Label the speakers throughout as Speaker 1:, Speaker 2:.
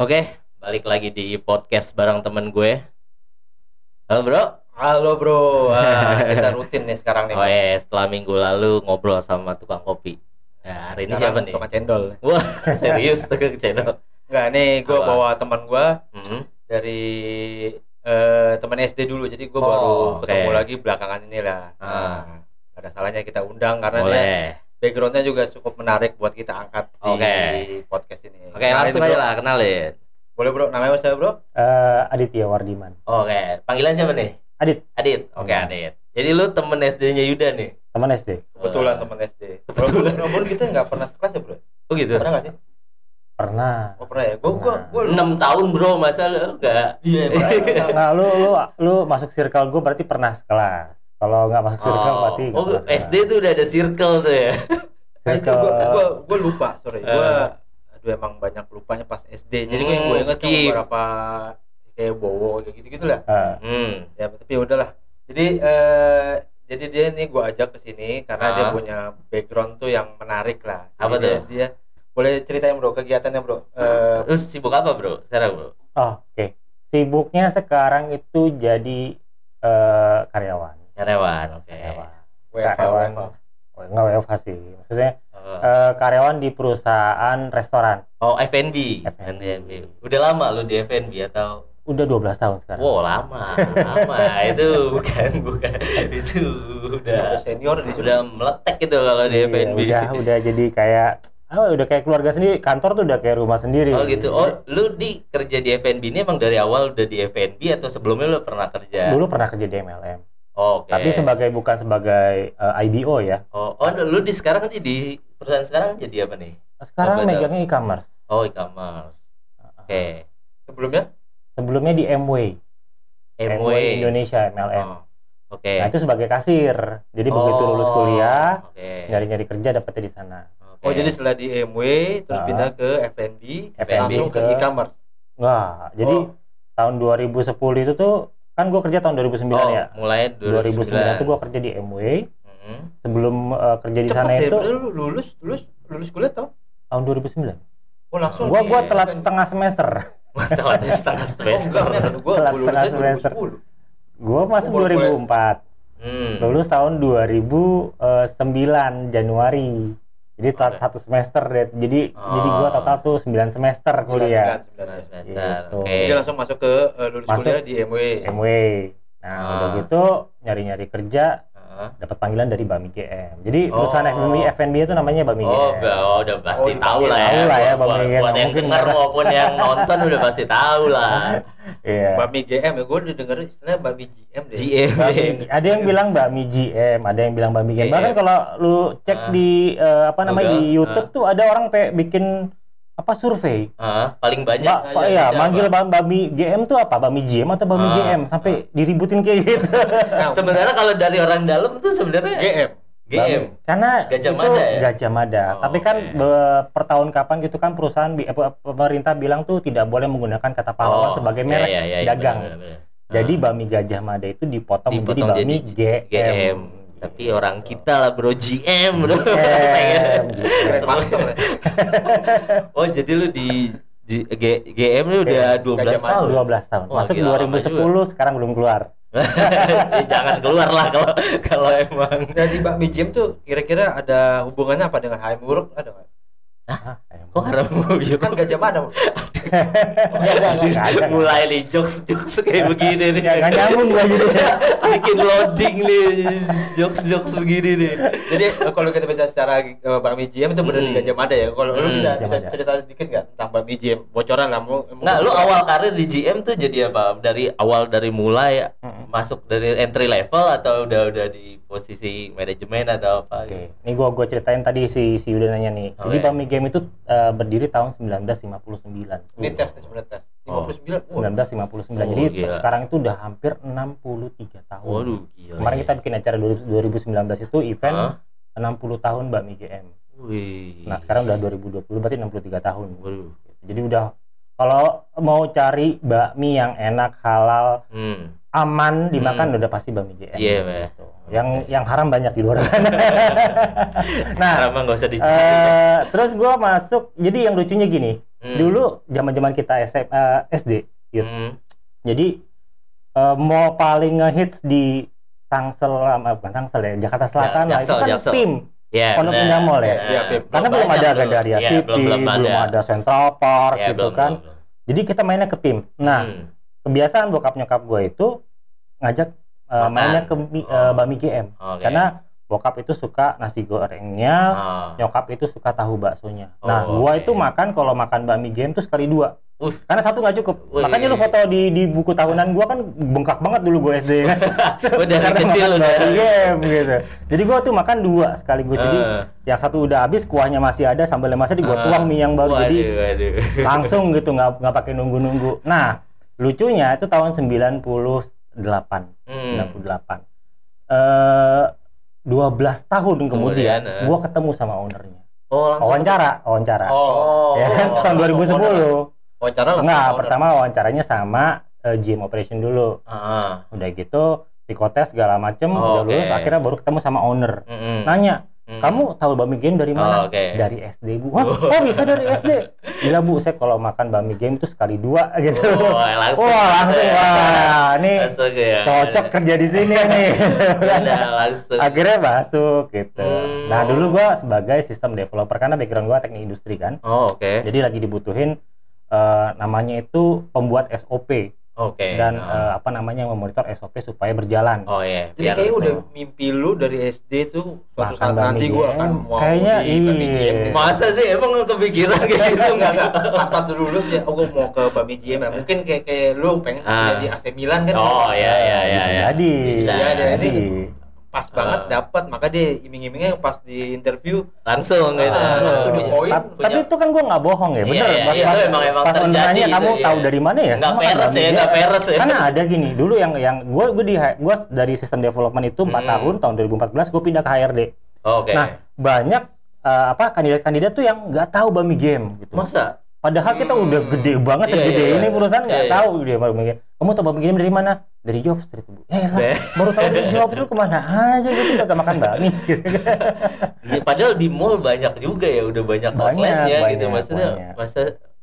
Speaker 1: Oke, balik lagi di podcast bareng temen gue. Halo bro.
Speaker 2: Halo bro, Wah, kita rutin nih sekarang nih.
Speaker 1: Oh ya, setelah minggu lalu ngobrol sama tukang kopi. Nah, hari ini siapa nih?
Speaker 2: Tukang cendol.
Speaker 1: Wah, serius tukang channel.
Speaker 2: Enggak nih, gue
Speaker 1: Apa?
Speaker 2: bawa teman gue
Speaker 1: Hmm.
Speaker 2: dari eh, teman SD dulu, jadi gue
Speaker 1: Oh,
Speaker 2: baru
Speaker 1: oke.
Speaker 2: ketemu lagi belakangan ini lah.
Speaker 1: Ah.
Speaker 2: Nah, ada salahnya kita undang karena dia
Speaker 1: Boleh.
Speaker 2: Backgroundnya juga cukup menarik buat kita angkat di
Speaker 1: Oke.
Speaker 2: podcast ini.
Speaker 1: Oke,
Speaker 2: Kenalin
Speaker 1: langsung aja lah kenalin.
Speaker 2: Boleh bro, namanya siapa bro?
Speaker 3: Eh, Aditya Wardiman.
Speaker 1: Oke, panggilan siapa nih?
Speaker 3: Adit,
Speaker 1: Adit. Oke,
Speaker 3: Hmm.
Speaker 1: Adit. Jadi lu temen SD-nya Yuda nih?
Speaker 3: teman SD.
Speaker 2: Kebetulan
Speaker 1: Wah.
Speaker 2: teman SD.
Speaker 1: Kebetulan.
Speaker 2: Bro, bro, kita nggak pernah sekelas ya bro?
Speaker 1: Oh gitu.
Speaker 2: Pernah nggak sih?
Speaker 3: Pernah.
Speaker 2: Oh pernah ya. Gue gue gue
Speaker 1: 6 tahun bro, masa lu enggak?
Speaker 2: Iya, pernah.
Speaker 3: Nah, lu lu lu masuk circle gue berarti pernah sekelas. Kalau nggak masuk circle
Speaker 1: Oh,
Speaker 3: berarti nggak
Speaker 1: oh
Speaker 3: sekelas.
Speaker 1: SD tuh udah ada circle tuh ya?
Speaker 2: Nah, itu
Speaker 3: Circle-
Speaker 2: gue gue gue lupa sorry gue
Speaker 1: Eh.
Speaker 2: aduh emang banyak lupanya pas SD jadi
Speaker 1: Hmm,
Speaker 2: gue inget
Speaker 1: skip.
Speaker 2: beberapa kayak bowo kayak gitu gitu lah
Speaker 3: Eh,
Speaker 1: Hmm.
Speaker 2: ya tapi ya udahlah jadi eh jadi dia nih gue ajak ke sini karena dia
Speaker 1: Ah.
Speaker 2: punya background tuh yang menarik lah Jadi
Speaker 1: Apa
Speaker 2: dia,
Speaker 1: tuh?
Speaker 2: dia boleh ceritain bro kegiatannya bro Eh,
Speaker 1: Terus sibuk apa bro sekarang bro?
Speaker 3: oh, Oke. Sibuknya sekarang itu jadi eh, karyawan.
Speaker 1: Karyawan, oke.
Speaker 3: Karyawan.
Speaker 2: WFH,
Speaker 3: Karyawan.
Speaker 2: WFH.
Speaker 3: Oh, nggak WFH sih. Maksudnya
Speaker 1: Oh.
Speaker 3: eh, karyawan di perusahaan restoran.
Speaker 1: Oh FNB.
Speaker 3: FNB.
Speaker 1: FNB. Udah lama lu di FNB atau?
Speaker 3: Udah 12 tahun sekarang.
Speaker 1: Wow lama, lama. itu bukan bukan itu udah
Speaker 2: udah senior di sini
Speaker 1: udah meletek gitu kalau di
Speaker 3: Iya,
Speaker 1: FNB.
Speaker 3: Udah udah jadi kayak ah, udah kayak keluarga sendiri. Kantor tuh udah kayak rumah sendiri.
Speaker 1: Oh gitu. Oh lu di kerja di FNB ini emang dari awal udah di FNB atau sebelumnya lu pernah kerja?
Speaker 3: Dulu pernah kerja di MLM.
Speaker 1: Oh, Oke.
Speaker 3: Tapi sebagai bukan sebagai eh, IBO ya.
Speaker 1: Oh, oh lu di sekarang nih di perusahaan sekarang jadi apa nih?
Speaker 3: Sekarang
Speaker 1: Oh, betul.
Speaker 3: megangnya e-commerce.
Speaker 1: Oh e-commerce. Oke.
Speaker 2: sebelumnya
Speaker 3: Sebelumnya di MW,
Speaker 1: MW.
Speaker 3: Indonesia MLM.
Speaker 1: Oh, Oke.
Speaker 3: Nah itu sebagai kasir. Jadi begitu
Speaker 1: Oh,
Speaker 3: lulus kuliah,
Speaker 1: Oke.
Speaker 3: nyari-nyari kerja dapetnya di sana.
Speaker 1: Oke.
Speaker 2: oh jadi setelah di MW terus
Speaker 3: Ah.
Speaker 2: pindah ke FNB
Speaker 3: FNB
Speaker 2: langsung ke
Speaker 3: ke-
Speaker 2: e-commerce
Speaker 3: Wah, jadi
Speaker 2: Oh.
Speaker 3: tahun 2010 itu tuh kan gue kerja tahun 2009
Speaker 1: oh,
Speaker 3: ya.
Speaker 1: mulai
Speaker 3: 2009 itu gue kerja di MW.
Speaker 1: Hmm.
Speaker 3: Sebelum eh, kerja di
Speaker 2: cepet
Speaker 3: sana
Speaker 2: ya
Speaker 3: itu
Speaker 2: lulus lulus lulus kuliah tau
Speaker 3: tahun 2009.
Speaker 2: oh langsung
Speaker 3: Gua
Speaker 2: di
Speaker 3: gua telat setengah semester.
Speaker 1: Telat setengah semester.
Speaker 2: Gua
Speaker 3: Telat setengah semester.
Speaker 2: 2010.
Speaker 3: Gue masuk
Speaker 2: Baru kuliah.
Speaker 3: 2004.
Speaker 1: Hmm.
Speaker 3: Lulus tahun 2009 Januari. Jadi
Speaker 1: Oke.
Speaker 3: satu semester deh. Jadi
Speaker 1: Oh.
Speaker 3: jadi gua total tuh 9 semester kuliah.
Speaker 2: Sembilan, sembilan,
Speaker 1: Setengah
Speaker 2: sembilan.
Speaker 1: semester.
Speaker 3: Gitu.
Speaker 1: Oke.
Speaker 2: Jadi langsung masuk ke eh, lulus
Speaker 3: Masuk.
Speaker 2: kuliah di MW.
Speaker 3: MW. Nah,
Speaker 1: Ah.
Speaker 3: udah gitu nyari-nyari kerja Dapat panggilan dari Bami GM. Jadi
Speaker 1: Oh.
Speaker 3: perusahaan FNB FNB itu namanya Bami
Speaker 1: Oh,
Speaker 3: GM.
Speaker 1: oh, udah pasti
Speaker 2: Oh,
Speaker 1: tahu lah ya.
Speaker 3: tahu lah ya,
Speaker 1: Buat-
Speaker 3: Bang
Speaker 1: buat, yang
Speaker 3: Mungkin
Speaker 1: dengar maupun yang nonton udah pasti tahu lah.
Speaker 3: Iya.
Speaker 2: Bami GM ya, gue udah denger istilahnya Bami GM deh.
Speaker 1: GM.
Speaker 3: Bami- ada yang bilang Bami GM, ada yang bilang Bami GM.
Speaker 1: GM.
Speaker 3: Bahkan kalau lu cek
Speaker 1: Ah.
Speaker 3: di eh, apa namanya
Speaker 1: Google,
Speaker 3: di YouTube tuh ada orang pe- bikin apa survei.
Speaker 1: Heeh, paling banyak.
Speaker 3: Pak,
Speaker 2: iya,
Speaker 3: ya, manggil Bam- Bami GM tuh apa? Bami GM atau Bami
Speaker 1: Ah,
Speaker 3: GM sampai diributin kayak gitu.
Speaker 2: Nah,
Speaker 1: Sebenarnya kalau dari orang dalam tuh sebenarnya
Speaker 2: GM.
Speaker 1: GM.
Speaker 3: Bami- Karena
Speaker 1: Gajah
Speaker 3: itu
Speaker 1: Mada ya?
Speaker 3: Gajah Mada.
Speaker 1: Oh,
Speaker 3: Tapi kan be- per tahun kapan gitu kan perusahaan bi- apa, pemerintah bilang tuh tidak boleh menggunakan kata pahlawan
Speaker 1: Oh,
Speaker 3: sebagai
Speaker 1: iya,
Speaker 3: merek
Speaker 1: iya, iya, iya,
Speaker 3: dagang.
Speaker 1: benar, benar.
Speaker 3: Jadi. Bami Gajah Mada itu dipotong,
Speaker 1: Dipotong
Speaker 3: menjadi Bami
Speaker 1: jadi
Speaker 3: GM.
Speaker 1: GM. Tapi orang kita lah bro GM bro.
Speaker 3: GM.
Speaker 2: Grand Master. ya.
Speaker 1: oh jadi lu di G- G- GM lu udah. 12
Speaker 2: Gajah Mada.
Speaker 1: tahun.
Speaker 3: 12 tahun.
Speaker 1: Wah,
Speaker 3: Masuk
Speaker 1: gila, lama
Speaker 3: 2010 sekarang belum keluar.
Speaker 1: Ya, jangan keluar lah kalau kalau emang.
Speaker 2: Nah di Bami GM tuh kira-kira ada hubungannya apa dengan HM Buruk? Ada nggak?
Speaker 3: Hah.
Speaker 1: Kok karena mau
Speaker 2: Kan Gajah
Speaker 3: ada.
Speaker 1: mulai nih jokes jokes kayak begini nih.
Speaker 3: Nggak nyambung gitu.
Speaker 1: Bikin loading nih jokes jokes begini nih.
Speaker 2: Jadi eh, kalau kita bisa secara eh, Bami GM itu benar di
Speaker 1: Hmm.
Speaker 2: Gajah Mada ya. Kalau lu
Speaker 1: Hmm,
Speaker 2: bisa
Speaker 3: Gajah
Speaker 2: bisa
Speaker 3: Mada.
Speaker 2: cerita dikit nggak tentang Bami GM? Bocoran lah mau.
Speaker 1: Nah, lu awal karir di GM tuh jadi apa? Dari awal dari mulai
Speaker 3: Mm-mm.
Speaker 1: masuk dari entry level atau udah udah di posisi manajemen atau apa?
Speaker 3: Oke, ini gua gua ceritain tadi si si Yuda nanya nih. Jadi
Speaker 1: Oke.
Speaker 3: Bami Game itu eh, berdiri tahun 1959.
Speaker 2: Ini tes nih sebenarnya tes.
Speaker 1: Oh.
Speaker 2: 59. Wah.
Speaker 3: 1959.
Speaker 1: Oh,
Speaker 3: Jadi
Speaker 1: gila.
Speaker 3: sekarang itu udah hampir 63 tahun.
Speaker 1: Waduh, gila.
Speaker 3: Kemarin kita bikin acara 2019 itu event
Speaker 1: Hah?
Speaker 3: 60 tahun Bami GM.
Speaker 1: Wih.
Speaker 3: Nah, sekarang udah 2020 berarti 63 tahun.
Speaker 1: Waduh.
Speaker 3: Jadi udah kalau mau cari bakmi yang enak, halal,
Speaker 1: Hmm.
Speaker 3: aman dimakan udah pasti bakmi GM.
Speaker 1: GM ya.
Speaker 3: Gitu. Yang yang haram banyak di luar sana. nah,
Speaker 1: Karena nggak usah dicari.
Speaker 3: eh, terus gua masuk. Jadi yang lucunya gini,
Speaker 1: Hmm.
Speaker 3: Dulu zaman-zaman kita SMA SD, Yud.
Speaker 1: Hmm.
Speaker 3: Jadi eh, mall paling ngehits di Tangsel, eh, bukan Tangsel ya, Jakarta Selatan lah itu
Speaker 1: Jaksel,
Speaker 3: kan
Speaker 1: Jaksel.
Speaker 3: PIM.
Speaker 1: Ya,
Speaker 3: Pondok. Indah Mall ya?
Speaker 2: Iya, Pip.
Speaker 3: Karena belum ada. Gandaria
Speaker 1: Iya,
Speaker 3: City, belum, ada Central Park
Speaker 1: Ya,
Speaker 3: gitu
Speaker 1: belum,
Speaker 3: kan.
Speaker 1: belum, belum.
Speaker 3: Jadi kita mainnya ke PIM. Nah,
Speaker 1: Hmm.
Speaker 3: kebiasaan bokap nyokap gue itu ngajak
Speaker 1: Makan.
Speaker 3: mainnya ke mi- eh,
Speaker 1: Oh.
Speaker 3: Bami GM.
Speaker 1: Oke.
Speaker 3: Karena bokap itu suka nasi gorengnya,
Speaker 1: Ah.
Speaker 3: nyokap itu suka tahu baksonya. Nah,
Speaker 1: Oh,
Speaker 3: gua
Speaker 1: oke.
Speaker 3: itu makan kalau makan bakmi game tuh sekali dua.
Speaker 1: Uh.
Speaker 3: Karena satu nggak cukup.
Speaker 1: Wih.
Speaker 3: Makanya lu foto di di buku tahunan gua kan bengkak banget dulu gua SD kan.
Speaker 1: Gua dari
Speaker 3: Karena
Speaker 1: kecil udah.
Speaker 3: game gitu. Jadi gua tuh makan dua sekaligus. Jadi
Speaker 1: Eh.
Speaker 3: yang satu udah habis, kuahnya masih ada, sambalnya masih ada, gua
Speaker 1: Ah.
Speaker 3: tuang mie yang baru.
Speaker 1: Waduh,
Speaker 3: Jadi
Speaker 1: waduh.
Speaker 3: langsung gitu nggak nggak pakai nunggu-nunggu. Nah, lucunya itu tahun 98.
Speaker 1: Hmm.
Speaker 3: 98. Eh 12 tahun kemudian,
Speaker 1: Kemudian, eh.
Speaker 3: gua ketemu sama ownernya.
Speaker 1: Oh, langsung.
Speaker 3: Wawancara, wawancara.
Speaker 2: Oh,
Speaker 3: ya kan
Speaker 2: oh,
Speaker 3: tahun
Speaker 2: langsung
Speaker 3: 2010.
Speaker 2: owner. Wawancara langsung
Speaker 3: Enggak, pertama wawancaranya sama eh, GM operation dulu.
Speaker 1: Ah.
Speaker 3: Udah gitu psikotes segala macem,
Speaker 1: Oh,
Speaker 3: udah lulus
Speaker 1: oke.
Speaker 3: akhirnya baru ketemu sama owner.
Speaker 1: Mm-mm.
Speaker 3: Nanya,
Speaker 1: Mm.
Speaker 3: "Kamu tahu Bami Game dari mana?"
Speaker 1: Oh, oke.
Speaker 3: Dari SD, Bu. Wah, oh bisa dari SD. Gila, Bu, saya kalau makan Bami Game itu sekali dua gitu.
Speaker 1: Oh, langsung.
Speaker 3: Wah, langsung wah, ini
Speaker 1: Langsung ya.
Speaker 3: cocok kerja di sini nih.
Speaker 1: Udah langsung.
Speaker 3: akhirnya masuk gitu.
Speaker 1: Hmm.
Speaker 3: Nah, dulu gua sebagai sistem developer karena background gua teknik industri kan.
Speaker 1: Oh, oke.
Speaker 3: Jadi lagi dibutuhin eh, namanya itu pembuat SOP
Speaker 1: Oke.
Speaker 3: dan
Speaker 1: Oh.
Speaker 3: eh, apa namanya memonitor SOP supaya berjalan.
Speaker 1: Oh iya.
Speaker 2: Jadi
Speaker 1: biar
Speaker 2: kayak
Speaker 1: itu.
Speaker 2: udah mimpi lu dari SD tuh suatu saat nanti
Speaker 3: game.
Speaker 2: akan mau
Speaker 3: Kayaknya iya.
Speaker 1: Masa sih emang kepikiran kayak gitu
Speaker 2: enggak enggak pas pas dulu lulus dia oh gua mau ke bakmi GM Nah, mungkin kayak kayak lu pengen
Speaker 1: Ah.
Speaker 2: jadi AC Milan kan
Speaker 1: Oh iya iya iya.
Speaker 3: bisa
Speaker 1: iya.
Speaker 3: jadi.
Speaker 1: Bisa.
Speaker 2: Iya, ada
Speaker 3: jadi.
Speaker 2: Pas banget
Speaker 1: Ah.
Speaker 2: dapat maka dia iming-imingnya pas di interview
Speaker 1: Langsung gitu.
Speaker 2: Ah,
Speaker 1: Ah.
Speaker 2: to the
Speaker 3: Iya.
Speaker 2: point,
Speaker 3: Ta-
Speaker 2: punya-
Speaker 3: Tapi itu kan gua nggak bohong ya,
Speaker 1: Iya,
Speaker 3: bener.
Speaker 1: iya,
Speaker 3: pas
Speaker 1: iya,
Speaker 3: pas,
Speaker 1: itu emang- emang
Speaker 3: pas
Speaker 1: terjadi itu,
Speaker 3: kamu
Speaker 1: iya.
Speaker 3: tahu dari mana ya?
Speaker 1: Nggak
Speaker 3: Sama kan
Speaker 1: peres ya, nggak peres ya.
Speaker 3: Karena ada gini, dulu yang yang gua gua di gua dari sistem development itu 4
Speaker 1: Hmm.
Speaker 3: tahun tahun 2014 gua pindah ke HRD.
Speaker 1: Oke.
Speaker 3: Nah, banyak eh, apa kandidat-kandidat tuh yang nggak tahu Bami Game gitu.
Speaker 1: Masa?
Speaker 3: Padahal kita
Speaker 2: Hmm.
Speaker 3: udah gede banget
Speaker 1: Iya,
Speaker 3: segede
Speaker 1: iya,
Speaker 3: ini
Speaker 1: iya.
Speaker 3: perusahaan nggak
Speaker 1: Iya, iya.
Speaker 3: tahu dia Bami Game. Kamu tahu Game dari mana? Dari Job Street, Bu. Eh, lah, baru tahu dari Job Street ke mana aja gitu kagak makan bakmi.
Speaker 1: Ya, padahal di mall banyak juga ya, udah banyak,
Speaker 3: Banyak,
Speaker 1: outletnya gitu.
Speaker 3: banyak,
Speaker 1: Maksudnya,
Speaker 3: banyak.
Speaker 1: masa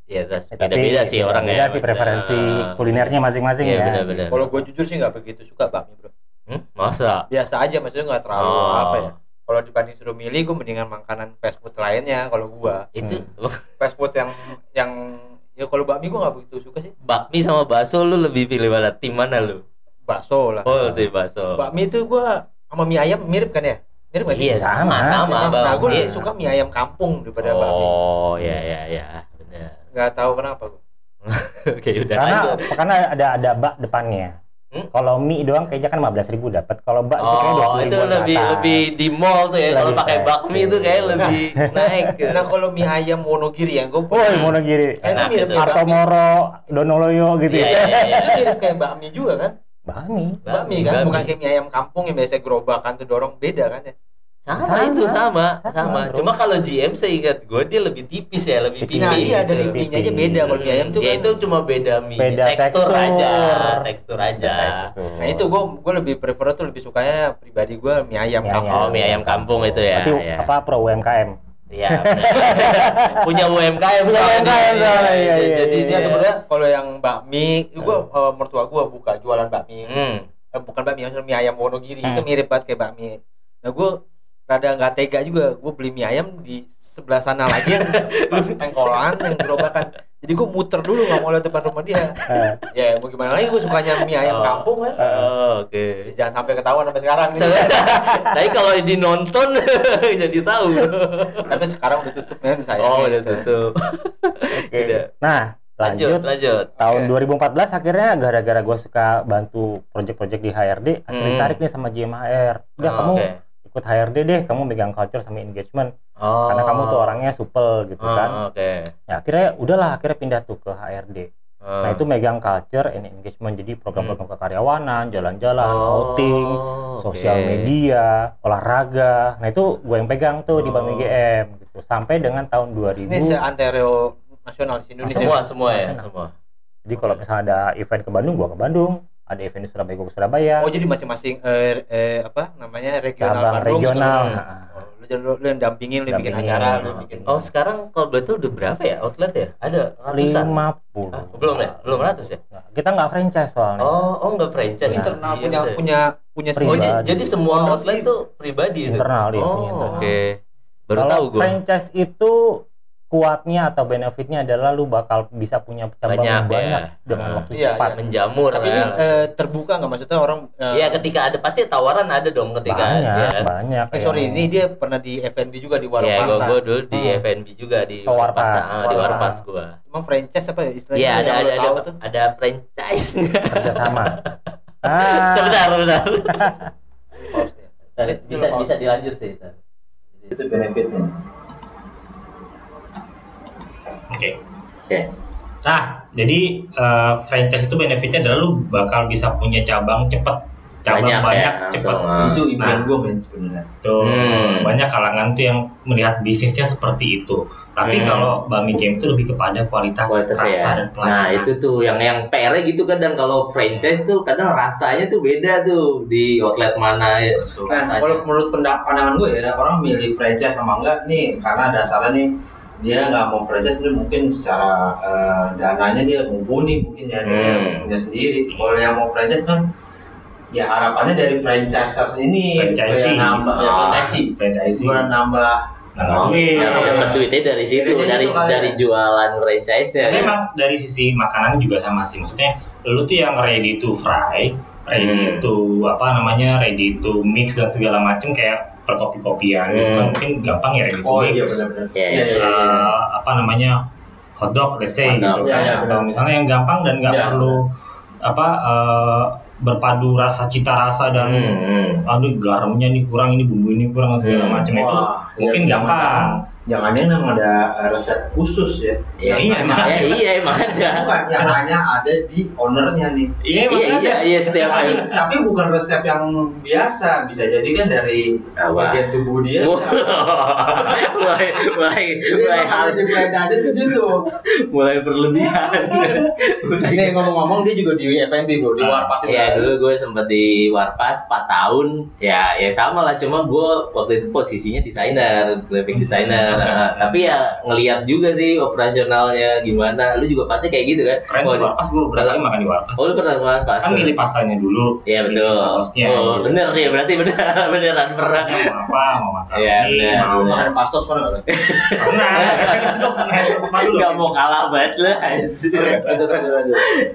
Speaker 1: ya
Speaker 3: Ya,
Speaker 1: beda-beda sih orang
Speaker 3: beda
Speaker 1: ya.
Speaker 3: sih
Speaker 1: maksudnya.
Speaker 3: preferensi kulinernya masing-masing
Speaker 1: Iya,
Speaker 3: ya.
Speaker 1: benar-benar.
Speaker 2: kalau gue jujur sih nggak begitu suka bakmi bro
Speaker 1: Hmm? Masa?
Speaker 2: biasa aja maksudnya nggak terlalu
Speaker 1: Oh.
Speaker 2: apa ya kalau dibanding suruh milih gue mendingan makanan fast food lainnya kalau gua
Speaker 1: Itu
Speaker 2: fast food yang yang ya kalau bakmi gue nggak begitu suka sih
Speaker 1: bakmi sama bakso lu lebih pilih mana? Tim mana lu?
Speaker 2: bakso lah
Speaker 1: Oh, tim bakso.
Speaker 2: bakmi itu gua sama mie ayam mirip kan ya mirip sih
Speaker 1: Iya, sama,
Speaker 3: Sama.
Speaker 1: sama, Bang.
Speaker 2: nah gue
Speaker 1: Iya.
Speaker 2: lebih suka mie ayam kampung daripada bakmi
Speaker 1: Oh, ya ya ya, benar.
Speaker 2: nggak tahu kenapa gua
Speaker 1: Oke, udah
Speaker 3: Karena
Speaker 1: lanjut.
Speaker 3: karena ada ada bak depannya.
Speaker 1: Hmm?
Speaker 3: Kalau mie doang kayaknya kan 15.000 ribu dapat. Kalau bak itu kayaknya
Speaker 1: Oh,
Speaker 3: 20
Speaker 1: itu
Speaker 3: ribuan ke
Speaker 1: lebih
Speaker 3: atas.
Speaker 1: lebih di mall tuh ya. Kalau pakai bakmi itu kayak lebih naik. gitu.
Speaker 2: nah kalau mie ayam Wonogiri yang gue
Speaker 3: Woi, Monogiri.
Speaker 2: Eh, itu
Speaker 1: Enak
Speaker 2: mirip
Speaker 1: itu.
Speaker 2: bakmi
Speaker 3: Artomoro, Donoloyo gitu
Speaker 1: Iya,
Speaker 3: ya.
Speaker 1: iya, iya.
Speaker 2: itu mirip kayak bakmi juga kan
Speaker 3: Bakmi.
Speaker 2: bakmi kan bukan kayak mie ayam kampung yang biasa gerobakan tuh dorong beda kan ya
Speaker 1: sama,
Speaker 3: Sama,
Speaker 1: itu sama,
Speaker 3: sama,
Speaker 1: sama. Cuma kalau GM saya ingat gue dia lebih tipis ya, lebih
Speaker 3: Tipis.
Speaker 1: pipi.
Speaker 2: nah iya
Speaker 1: gitu.
Speaker 2: dari nya aja beda kalau mie ayam tuh
Speaker 1: ya
Speaker 2: kan
Speaker 1: itu cuma beda mie
Speaker 3: Beda
Speaker 1: tekstur,
Speaker 3: tekstur.
Speaker 1: aja, tekstur aja.
Speaker 3: Tekstur.
Speaker 2: nah itu gue gue lebih prefer tuh lebih sukanya pribadi gue mie ayam
Speaker 3: Mie
Speaker 2: kampung
Speaker 1: Oh, mie ayam kampung itu ya.
Speaker 3: Berarti
Speaker 1: ya.
Speaker 3: apa pro UMKM?
Speaker 1: Iya. Punya UMKM
Speaker 3: Punya UMKM
Speaker 1: dia.
Speaker 3: soalnya, iya, iya,
Speaker 1: Jadi
Speaker 3: iya.
Speaker 2: dia
Speaker 1: dia
Speaker 2: sebenarnya kalau yang bakmi gue mertua gue buka jualan bakmi
Speaker 1: Hmm.
Speaker 2: eh, bukan bakmi maksudnya mie ayam Wonogiri
Speaker 3: Hmm.
Speaker 2: itu mirip banget kayak bakmi nah gue rada nggak tega juga gue beli mie ayam di sebelah sana lagi yang pengkolan yang gerobakan jadi gue muter dulu nggak mau lewat depan rumah dia
Speaker 3: Eh,
Speaker 2: ya mau gimana lagi gue sukanya mie ayam
Speaker 1: Oh.
Speaker 2: kampung kan
Speaker 1: Oh, oke.
Speaker 2: jangan sampai ketahuan sampai sekarang gitu
Speaker 1: Tapi kalau dinonton jadi tahu.
Speaker 2: tapi sekarang udah tutup kan saya
Speaker 1: Oh, udah tutup.
Speaker 3: Oke.
Speaker 1: Udah.
Speaker 3: Nah,
Speaker 1: Lanjut,
Speaker 3: lanjut.
Speaker 1: lanjut.
Speaker 3: Tahun
Speaker 2: Oke.
Speaker 3: 2014 akhirnya gara-gara gue suka bantu project-project di HRD, akhirnya
Speaker 1: Hmm.
Speaker 3: ditarik nih sama GMHR. Udah
Speaker 1: Oh,
Speaker 3: kamu
Speaker 1: oke.
Speaker 3: Ikut HRD deh, kamu megang culture sama engagement.
Speaker 1: Oh.
Speaker 3: Karena kamu tuh orangnya supel gitu
Speaker 1: Oh,
Speaker 3: kan.
Speaker 1: Oke.
Speaker 3: Ya akhirnya udahlah akhirnya pindah tuh ke HRD.
Speaker 1: Oh.
Speaker 3: Nah itu megang culture and engagement jadi program-program kekaryawanan, jalan-jalan,
Speaker 1: Oh,
Speaker 3: outing,
Speaker 1: oke.
Speaker 3: sosial media, olahraga. Nah itu gue yang pegang tuh di
Speaker 1: Oh.
Speaker 3: Bami GM gitu. Sampai dengan tahun 2000.
Speaker 2: ini seantero nasional di Indonesia
Speaker 1: Semua, semua ya, semua.
Speaker 3: Jadi kalau misalnya ada event ke Bandung, gua ke Bandung. Ada event di Surabaya, ke Surabaya.
Speaker 2: oh jadi masing-masing eh, eh, apa namanya regional
Speaker 3: cabang
Speaker 2: Bandung
Speaker 3: regional.
Speaker 2: gitu.
Speaker 3: Nah,
Speaker 2: Oh, lu
Speaker 4: Jadi lu, lu yang dampingin, lu yang bikin acara, lu yang bikin.
Speaker 5: Oh sekarang kalau tahu udah berapa ya outlet ya? Ada ratusan?
Speaker 3: 50
Speaker 5: Ah, belum ya? Belum ratus ya?
Speaker 3: kita nggak franchise soalnya
Speaker 5: Oh, oh nggak franchise.
Speaker 4: internal
Speaker 5: Iya,
Speaker 4: punya
Speaker 5: betul.
Speaker 4: punya punya
Speaker 5: Oh,
Speaker 3: Pribadi.
Speaker 5: j- jadi semua
Speaker 4: Oh,
Speaker 5: outlet
Speaker 4: sih.
Speaker 5: tuh pribadi itu.
Speaker 3: Internal, iya,
Speaker 5: Oh,
Speaker 3: punya internal.
Speaker 5: Oke. Baru
Speaker 3: Kalau
Speaker 5: tahu gue.
Speaker 3: franchise itu kuatnya atau benefitnya adalah lu bakal bisa punya cabang
Speaker 5: Banyak,
Speaker 3: yang banyak
Speaker 5: ya.
Speaker 3: dengan
Speaker 5: Hmm.
Speaker 3: waktu
Speaker 4: Iya,
Speaker 3: cepat.
Speaker 4: iya.
Speaker 5: Menjamur.
Speaker 4: Tapi
Speaker 5: ya.
Speaker 4: ini eh, terbuka nggak maksudnya orang? eh,
Speaker 5: Iya, ketika ada pasti tawaran ada dong ketika
Speaker 3: banyak,
Speaker 5: ya.
Speaker 3: banyak.
Speaker 4: Eh sorry,
Speaker 3: yang-
Speaker 4: ini dia pernah di FNB juga di warung
Speaker 5: Iya, gue
Speaker 4: pasta.
Speaker 5: gue dulu di
Speaker 3: Hmm.
Speaker 5: FNB juga di
Speaker 3: Oh, Warpas.
Speaker 5: Warpas, ah, di
Speaker 4: Warpas.
Speaker 5: Warpas gua.
Speaker 4: Emang franchise apa ya istilahnya?
Speaker 5: Iya, ada ada ada
Speaker 4: tuh?
Speaker 5: ada franchise-nya.
Speaker 3: kerjasama. ah,
Speaker 5: Sebentar, sebentar.
Speaker 4: Ini
Speaker 5: bisa bisa dilanjut sih.
Speaker 4: Itu benefitnya.
Speaker 6: Oke.
Speaker 5: Oke.
Speaker 6: Nah, jadi eh, franchise itu benefitnya adalah lu bakal bisa punya cabang cepet, cabang
Speaker 5: Banyak
Speaker 6: banyak,
Speaker 5: ya,
Speaker 6: cepet.
Speaker 5: langsung, ah.
Speaker 4: Itu impian
Speaker 6: Nah.
Speaker 4: gue men sebenarnya.
Speaker 6: Tuh,
Speaker 5: Hmm.
Speaker 6: banyak kalangan tuh yang melihat bisnisnya seperti itu. Tapi
Speaker 5: Hmm.
Speaker 6: kalau Bami Game itu lebih kepada kualitas,
Speaker 5: kualitas
Speaker 6: rasa
Speaker 5: ya.
Speaker 6: dan pelayanan.
Speaker 5: Nah itu tuh yang yang PR gitu kadang kalau franchise tuh kadang rasanya tuh beda tuh di outlet mana ya.
Speaker 4: Nah, kalau menurut pendak- pandangan gue ya, orang milih franchise sama enggak nih karena dasarnya nih dia nggak mau franchise dia mungkin secara eh, dananya dia mumpuni mungkin ya dia
Speaker 5: Hmm.
Speaker 4: punya sendiri. Kalau yang mau franchise kan ya harapannya dari franchise ini
Speaker 6: Franchisee.
Speaker 4: ya, nambah ya,
Speaker 5: Ah.
Speaker 4: franchisee
Speaker 6: Franchisee.
Speaker 4: bukan nambah
Speaker 5: Oh,
Speaker 6: Iya.
Speaker 5: dapat duitnya dari situ
Speaker 4: Bedanya
Speaker 5: dari dari
Speaker 4: ya.
Speaker 5: jualan franchise ya.
Speaker 6: Tapi emang dari sisi makanan juga sama sih. Maksudnya lu tuh yang ready to fry, ready
Speaker 5: Hmm.
Speaker 6: to apa namanya, ready to mix dan segala macam kayak perkopi-kopian gitu kan
Speaker 5: Hmm.
Speaker 6: mungkin gampang ya ready to
Speaker 4: oh iya benar-benar
Speaker 5: Iya,
Speaker 4: Iya, iya, iya.
Speaker 6: Eh, apa namanya hotdog let's say
Speaker 5: Hotdog,
Speaker 6: gitu
Speaker 4: iya,
Speaker 6: kan
Speaker 4: iya,
Speaker 6: atau
Speaker 4: benar.
Speaker 6: misalnya yang gampang dan nggak
Speaker 4: Iya,
Speaker 6: perlu apa eh, berpadu rasa cita rasa dan
Speaker 5: Hmm, hmm.
Speaker 6: aduh garamnya nih kurang ini bumbu ini kurang segala
Speaker 5: Hmm.
Speaker 6: macam itu mungkin
Speaker 4: iya,
Speaker 6: gampang
Speaker 4: jangan emang ada eh, resep khusus ya.
Speaker 5: Iya,
Speaker 6: Iya,
Speaker 5: emang ya, iya emang ada.
Speaker 4: bukan yang hanya ada di ownernya nih.
Speaker 6: Iya emang
Speaker 5: Iya,
Speaker 6: ada.
Speaker 5: iya, iya setiap
Speaker 4: tapi,
Speaker 5: hari.
Speaker 4: tapi bukan resep yang biasa. Bisa jadi kan dari bagian tubuh dia.
Speaker 5: Mulai mulai mulai hal
Speaker 4: di franchise itu gitu
Speaker 5: mulai berlebihan.
Speaker 4: ini ngomong-ngomong dia juga di FNB bro. Di
Speaker 6: Ah,
Speaker 4: Warpas itu
Speaker 5: Ya dulu gue sempet di Warpas 4 tahun. Ya ya sama lah. Cuma gue waktu itu posisinya desainer graphic designer Nah, tapi ya ngelihat juga sih operasionalnya gimana lu juga pasti kayak gitu kan
Speaker 6: keren
Speaker 5: Oh,
Speaker 6: tuh warpas gue berapa kali makan di warpas
Speaker 5: oh lu pernah ke Warpas
Speaker 6: kan milih pastanya dulu
Speaker 5: Iya betul.
Speaker 6: sausnya
Speaker 5: oh
Speaker 6: gitu.
Speaker 5: bener ya berarti bener beneran pernah.
Speaker 6: mau apa mau makan
Speaker 5: Iya,
Speaker 6: ini
Speaker 5: benar,
Speaker 6: mau
Speaker 4: ada pastos nggak?
Speaker 6: pernah Makan dulu.
Speaker 5: Gak mau kalah banget lah.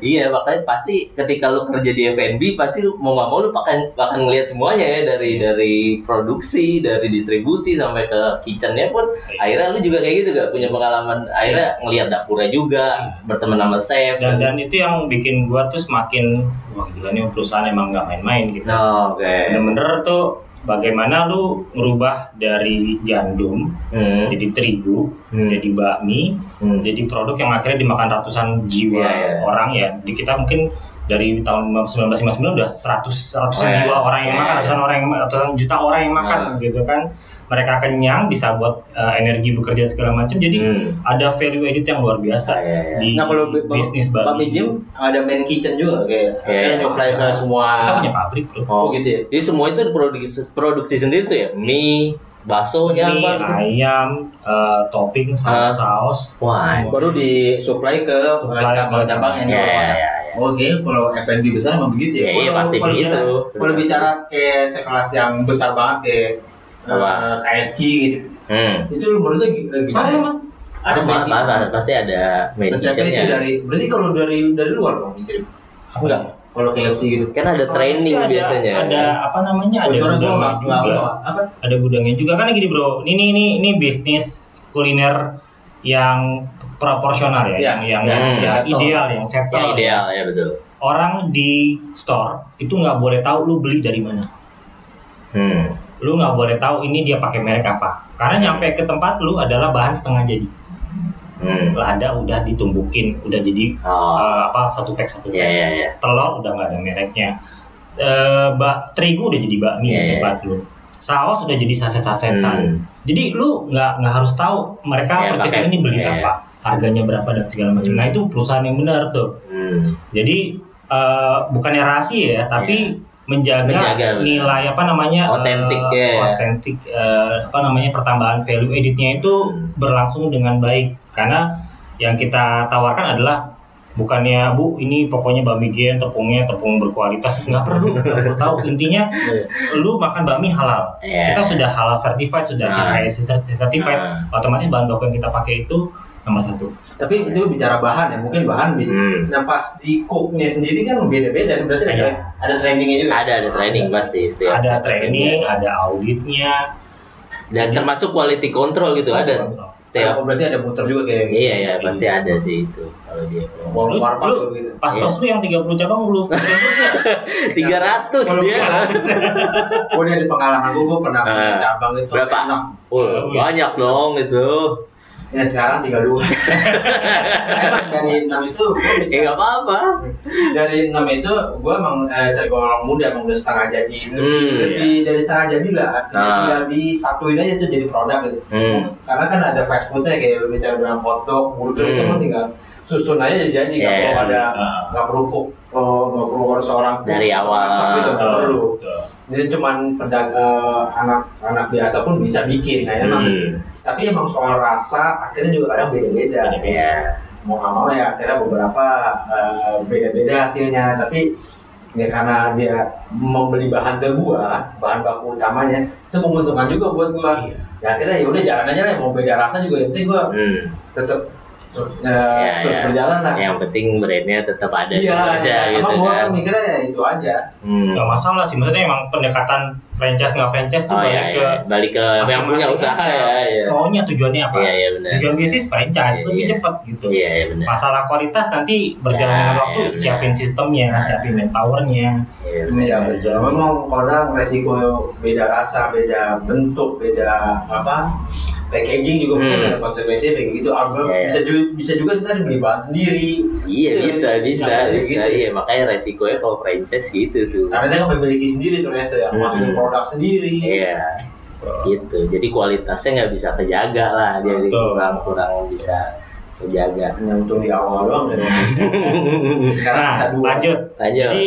Speaker 5: Iya makanya pasti ketika lu kerja di F&B pasti lu mau nggak mau lu akan akan ngelihat semuanya ya dari dari produksi dari distribusi sampai ke kitchennya pun akhirnya lu juga kayak gitu gak punya pengalaman akhirnya ngelihat dapurnya juga berteman sama chef
Speaker 6: dan dan itu yang bikin gua tuh semakin wah gila nih perusahaan emang nggak main-main gitu
Speaker 5: Oh, oke
Speaker 6: bener-bener tuh bagaimana lu merubah dari gandum
Speaker 5: Hmm.
Speaker 6: jadi terigu
Speaker 5: Hmm.
Speaker 6: jadi bakmi
Speaker 5: Hmm.
Speaker 6: jadi produk yang akhirnya dimakan ratusan jiwa
Speaker 5: Iya, iya.
Speaker 6: orang ya di kita mungkin dari tahun 1959 udah 100 ratusan
Speaker 5: Oh, iya.
Speaker 6: jiwa orang yang
Speaker 5: Iya,
Speaker 6: makan
Speaker 5: iya.
Speaker 6: ratusan orang yang ratusan juta orang yang makan
Speaker 5: Nah.
Speaker 6: gitu kan mereka kenyang bisa buat uh, energi bekerja segala macam jadi
Speaker 5: Hmm.
Speaker 6: ada value edit yang luar biasa
Speaker 5: Ah, iya, iya.
Speaker 6: di
Speaker 4: nah kalau
Speaker 6: bisnis
Speaker 4: Babi
Speaker 6: babi
Speaker 4: Jim ada main kitchen juga kayak
Speaker 5: Iya,
Speaker 4: kita
Speaker 5: iya.
Speaker 4: nyuplai ke semua
Speaker 6: kita punya pabrik bro
Speaker 4: oh gitu ya
Speaker 5: Jadi semua itu produksi produksi sendiri tuh ya mie baksonya
Speaker 6: Mie,
Speaker 5: apa gitu.
Speaker 6: ayam, uh, topping,
Speaker 5: Ah.
Speaker 6: saus-saus.
Speaker 5: Wah,
Speaker 6: semua.
Speaker 4: baru disuplai ke
Speaker 6: Supply ke
Speaker 4: cabang-cabang yang di
Speaker 5: Iya,
Speaker 4: Warpas.
Speaker 5: iya, iya.
Speaker 4: Oke, kalau F&B besar emang begitu ya.
Speaker 5: Iya, iya,
Speaker 4: Kalau-
Speaker 5: pasti
Speaker 4: kalau
Speaker 5: begitu.
Speaker 4: bicara- Kalau bicara kayak sekelas yang besar banget kayak
Speaker 5: Apa?
Speaker 4: eh, KFC gitu,
Speaker 5: Hmm.
Speaker 4: itu lu menurut eh, gimana?
Speaker 6: Sama,
Speaker 4: ya?
Speaker 6: emang.
Speaker 4: Ada
Speaker 5: Apa-
Speaker 4: main
Speaker 5: apa- pasti ada main
Speaker 4: Resepnya itu
Speaker 5: kitchennya.
Speaker 4: dari, berarti kalau dari dari luar dong dikirim? Enggak. Kalau KFC gitu.
Speaker 5: Kan ada training
Speaker 6: ada,
Speaker 5: biasanya.
Speaker 6: Ada apa namanya? Ada gudangnya juga.
Speaker 4: apa?
Speaker 6: Ada gudangnya juga kan gini bro. Ini ini ini, ini bisnis kuliner yang proporsional ya,
Speaker 4: Iya,
Speaker 6: yang yang,
Speaker 5: iya,
Speaker 6: yang
Speaker 4: settle.
Speaker 6: ideal, yang settle.
Speaker 5: Yang ideal ya betul.
Speaker 6: Orang di store itu nggak boleh tahu lu beli dari mana.
Speaker 5: Hmm.
Speaker 6: Lu nggak boleh tahu ini dia pakai merek apa. Karena nyampe ke tempat lu adalah bahan setengah jadi.
Speaker 5: Hmm.
Speaker 6: Lada udah ditumbukin, udah jadi
Speaker 5: Oh.
Speaker 6: eh, apa satu pack satu pack.
Speaker 5: Iya iya iya.
Speaker 6: telur udah nggak ada mereknya eh bak terigu udah jadi bakmi
Speaker 5: Iya,
Speaker 6: di
Speaker 5: iya.
Speaker 6: tempat lu saus udah jadi saset-sasetan
Speaker 5: Hmm.
Speaker 6: jadi lu nggak nggak harus tahu mereka
Speaker 5: Iya,
Speaker 6: purchase
Speaker 5: pakai-
Speaker 6: ini beli
Speaker 5: iya,
Speaker 6: apa harganya berapa dan segala macam
Speaker 5: Hmm.
Speaker 6: nah itu perusahaan yang benar tuh
Speaker 5: Hmm.
Speaker 6: jadi eh, bukannya rahasia ya tapi
Speaker 5: Iya.
Speaker 6: Menjaga,
Speaker 5: Menjaga,
Speaker 6: nilai apa namanya
Speaker 5: Otentik, ya.
Speaker 6: otentik eh, apa namanya pertambahan value editnya itu berlangsung dengan baik karena yang kita tawarkan adalah bukannya bu ini pokoknya bami gen tepungnya tepung berkualitas nggak perlu nggak perlu tahu intinya lu makan bami halal
Speaker 5: Iya.
Speaker 6: kita sudah halal certified sudah
Speaker 5: Nah.
Speaker 6: Certified
Speaker 5: Nah.
Speaker 6: otomatis bahan baku yang kita pakai itu nomor satu
Speaker 4: Tapi itu bicara bahan ya, mungkin bahan bisa.
Speaker 5: Hmm.
Speaker 4: Nah pas di cooknya sendiri kan beda-beda, berarti ada,
Speaker 6: Iya.
Speaker 4: ada trainingnya juga.
Speaker 5: Ada ada training pasti setiap
Speaker 6: ada
Speaker 5: setiap
Speaker 6: training
Speaker 5: training.
Speaker 6: ada auditnya
Speaker 5: dan termasuk quality control gitu ada setiap
Speaker 4: Oh, berarti ada muter juga kayak
Speaker 5: iya ya pasti ada sih itu kalau dia
Speaker 4: Warung
Speaker 6: Lu-
Speaker 4: warpak
Speaker 6: lu-
Speaker 4: gitu.
Speaker 6: pas
Speaker 5: Iya.
Speaker 6: tos lu yang 30 cabang belum terus ya
Speaker 5: 300
Speaker 6: Belum
Speaker 5: dia
Speaker 6: 300.
Speaker 4: Oh dari pengalaman gue, gue pernah punya
Speaker 5: Ah.
Speaker 4: cabang itu
Speaker 5: Berapa?
Speaker 4: enam.
Speaker 5: oh, banyak dong itu
Speaker 4: Ya sekarang tinggal dua. Emang dari enam itu gue
Speaker 5: ya
Speaker 4: bisa.
Speaker 5: nggak apa-apa
Speaker 4: Dari enam itu gue emang eh, tergolong muda, emang udah setengah jadi. Lebih,
Speaker 5: Hmm,
Speaker 4: lebih dari setengah jadi lah. Artinya
Speaker 5: Ah.
Speaker 4: tinggal disatuin aja tuh jadi produk gitu.
Speaker 5: Hmm.
Speaker 4: Karena kan ada fast foodnya kayak lu bicara hotdog, burger itu
Speaker 5: Hmm.
Speaker 4: kan tinggal susun aja jadi nggak
Speaker 5: Yeah.
Speaker 4: perlu ada
Speaker 6: Ah.
Speaker 4: nggak perlu cook, oh, nggak perlu harus seorang
Speaker 5: Dari awal.
Speaker 4: masak gitu nggak perlu. Jadi cuman pedagang anak anak biasa pun bisa bikin. Nah, emang
Speaker 5: Hmm.
Speaker 4: Tapi emang soal rasa akhirnya juga kadang beda-beda.
Speaker 5: ya
Speaker 4: Mau nggak mau ya akhirnya beberapa eh, beda-beda hasilnya. Tapi ya karena dia membeli bahan ke gua, bahan baku utamanya itu menguntungkan juga buat gua.
Speaker 6: Iya.
Speaker 4: Ya akhirnya ya udah jalan aja lah. Mau beda rasa juga yang penting gua
Speaker 5: hmm.
Speaker 4: tetap terus, eh,
Speaker 5: Ya,
Speaker 4: terus
Speaker 5: ya.
Speaker 4: berjalan lah.
Speaker 5: yang penting brandnya tetap ada
Speaker 4: Iya,
Speaker 5: aja
Speaker 4: ya,
Speaker 5: gitu
Speaker 4: emang gua
Speaker 5: kan
Speaker 4: kan mikirnya ya itu aja.
Speaker 5: hmm.
Speaker 6: nggak masalah sih maksudnya emang pendekatan franchise nggak franchise tuh
Speaker 5: oh
Speaker 6: balik
Speaker 5: iya,
Speaker 6: ke
Speaker 5: iya. balik ke yang punya
Speaker 6: masing-masing
Speaker 5: usaha ya ya
Speaker 6: soalnya tujuannya apa
Speaker 5: iya iya benar
Speaker 6: tujuan bisnis franchise
Speaker 5: Iya,
Speaker 6: lebih
Speaker 5: iya.
Speaker 6: cepat gitu
Speaker 5: iya iya benar
Speaker 6: masalah kualitas nanti berjalan
Speaker 5: Ya,
Speaker 6: dengan waktu
Speaker 5: iya,
Speaker 6: siapin sistemnya siapin manpowernya
Speaker 5: iya
Speaker 4: Iya betul. Memang kadang resiko beda rasa, beda bentuk, beda apa packaging juga mungkin
Speaker 5: Hmm.
Speaker 4: ada konsekuensinya kayak gitu. Album
Speaker 5: Iya, iya.
Speaker 4: bisa juga bisa juga kita beli bahan sendiri.
Speaker 5: Iya
Speaker 4: Itu
Speaker 5: bisa
Speaker 4: yang-
Speaker 5: bisa
Speaker 4: yang kayak
Speaker 5: bisa
Speaker 4: gitu.
Speaker 5: iya makanya resikonya kalau franchise gitu tuh
Speaker 4: Karena dia kan memiliki sendiri ternyata ya,
Speaker 5: Hmm.
Speaker 4: masukin produk sendiri.
Speaker 5: iya gitu jadi kualitasnya nggak bisa kejaga lah dia
Speaker 6: Betul.
Speaker 5: kurang kurang bisa kejaga
Speaker 4: Hanya untung di awal doang ya. Sekarang bisa
Speaker 6: nah lanjut
Speaker 5: lanjut
Speaker 6: jadi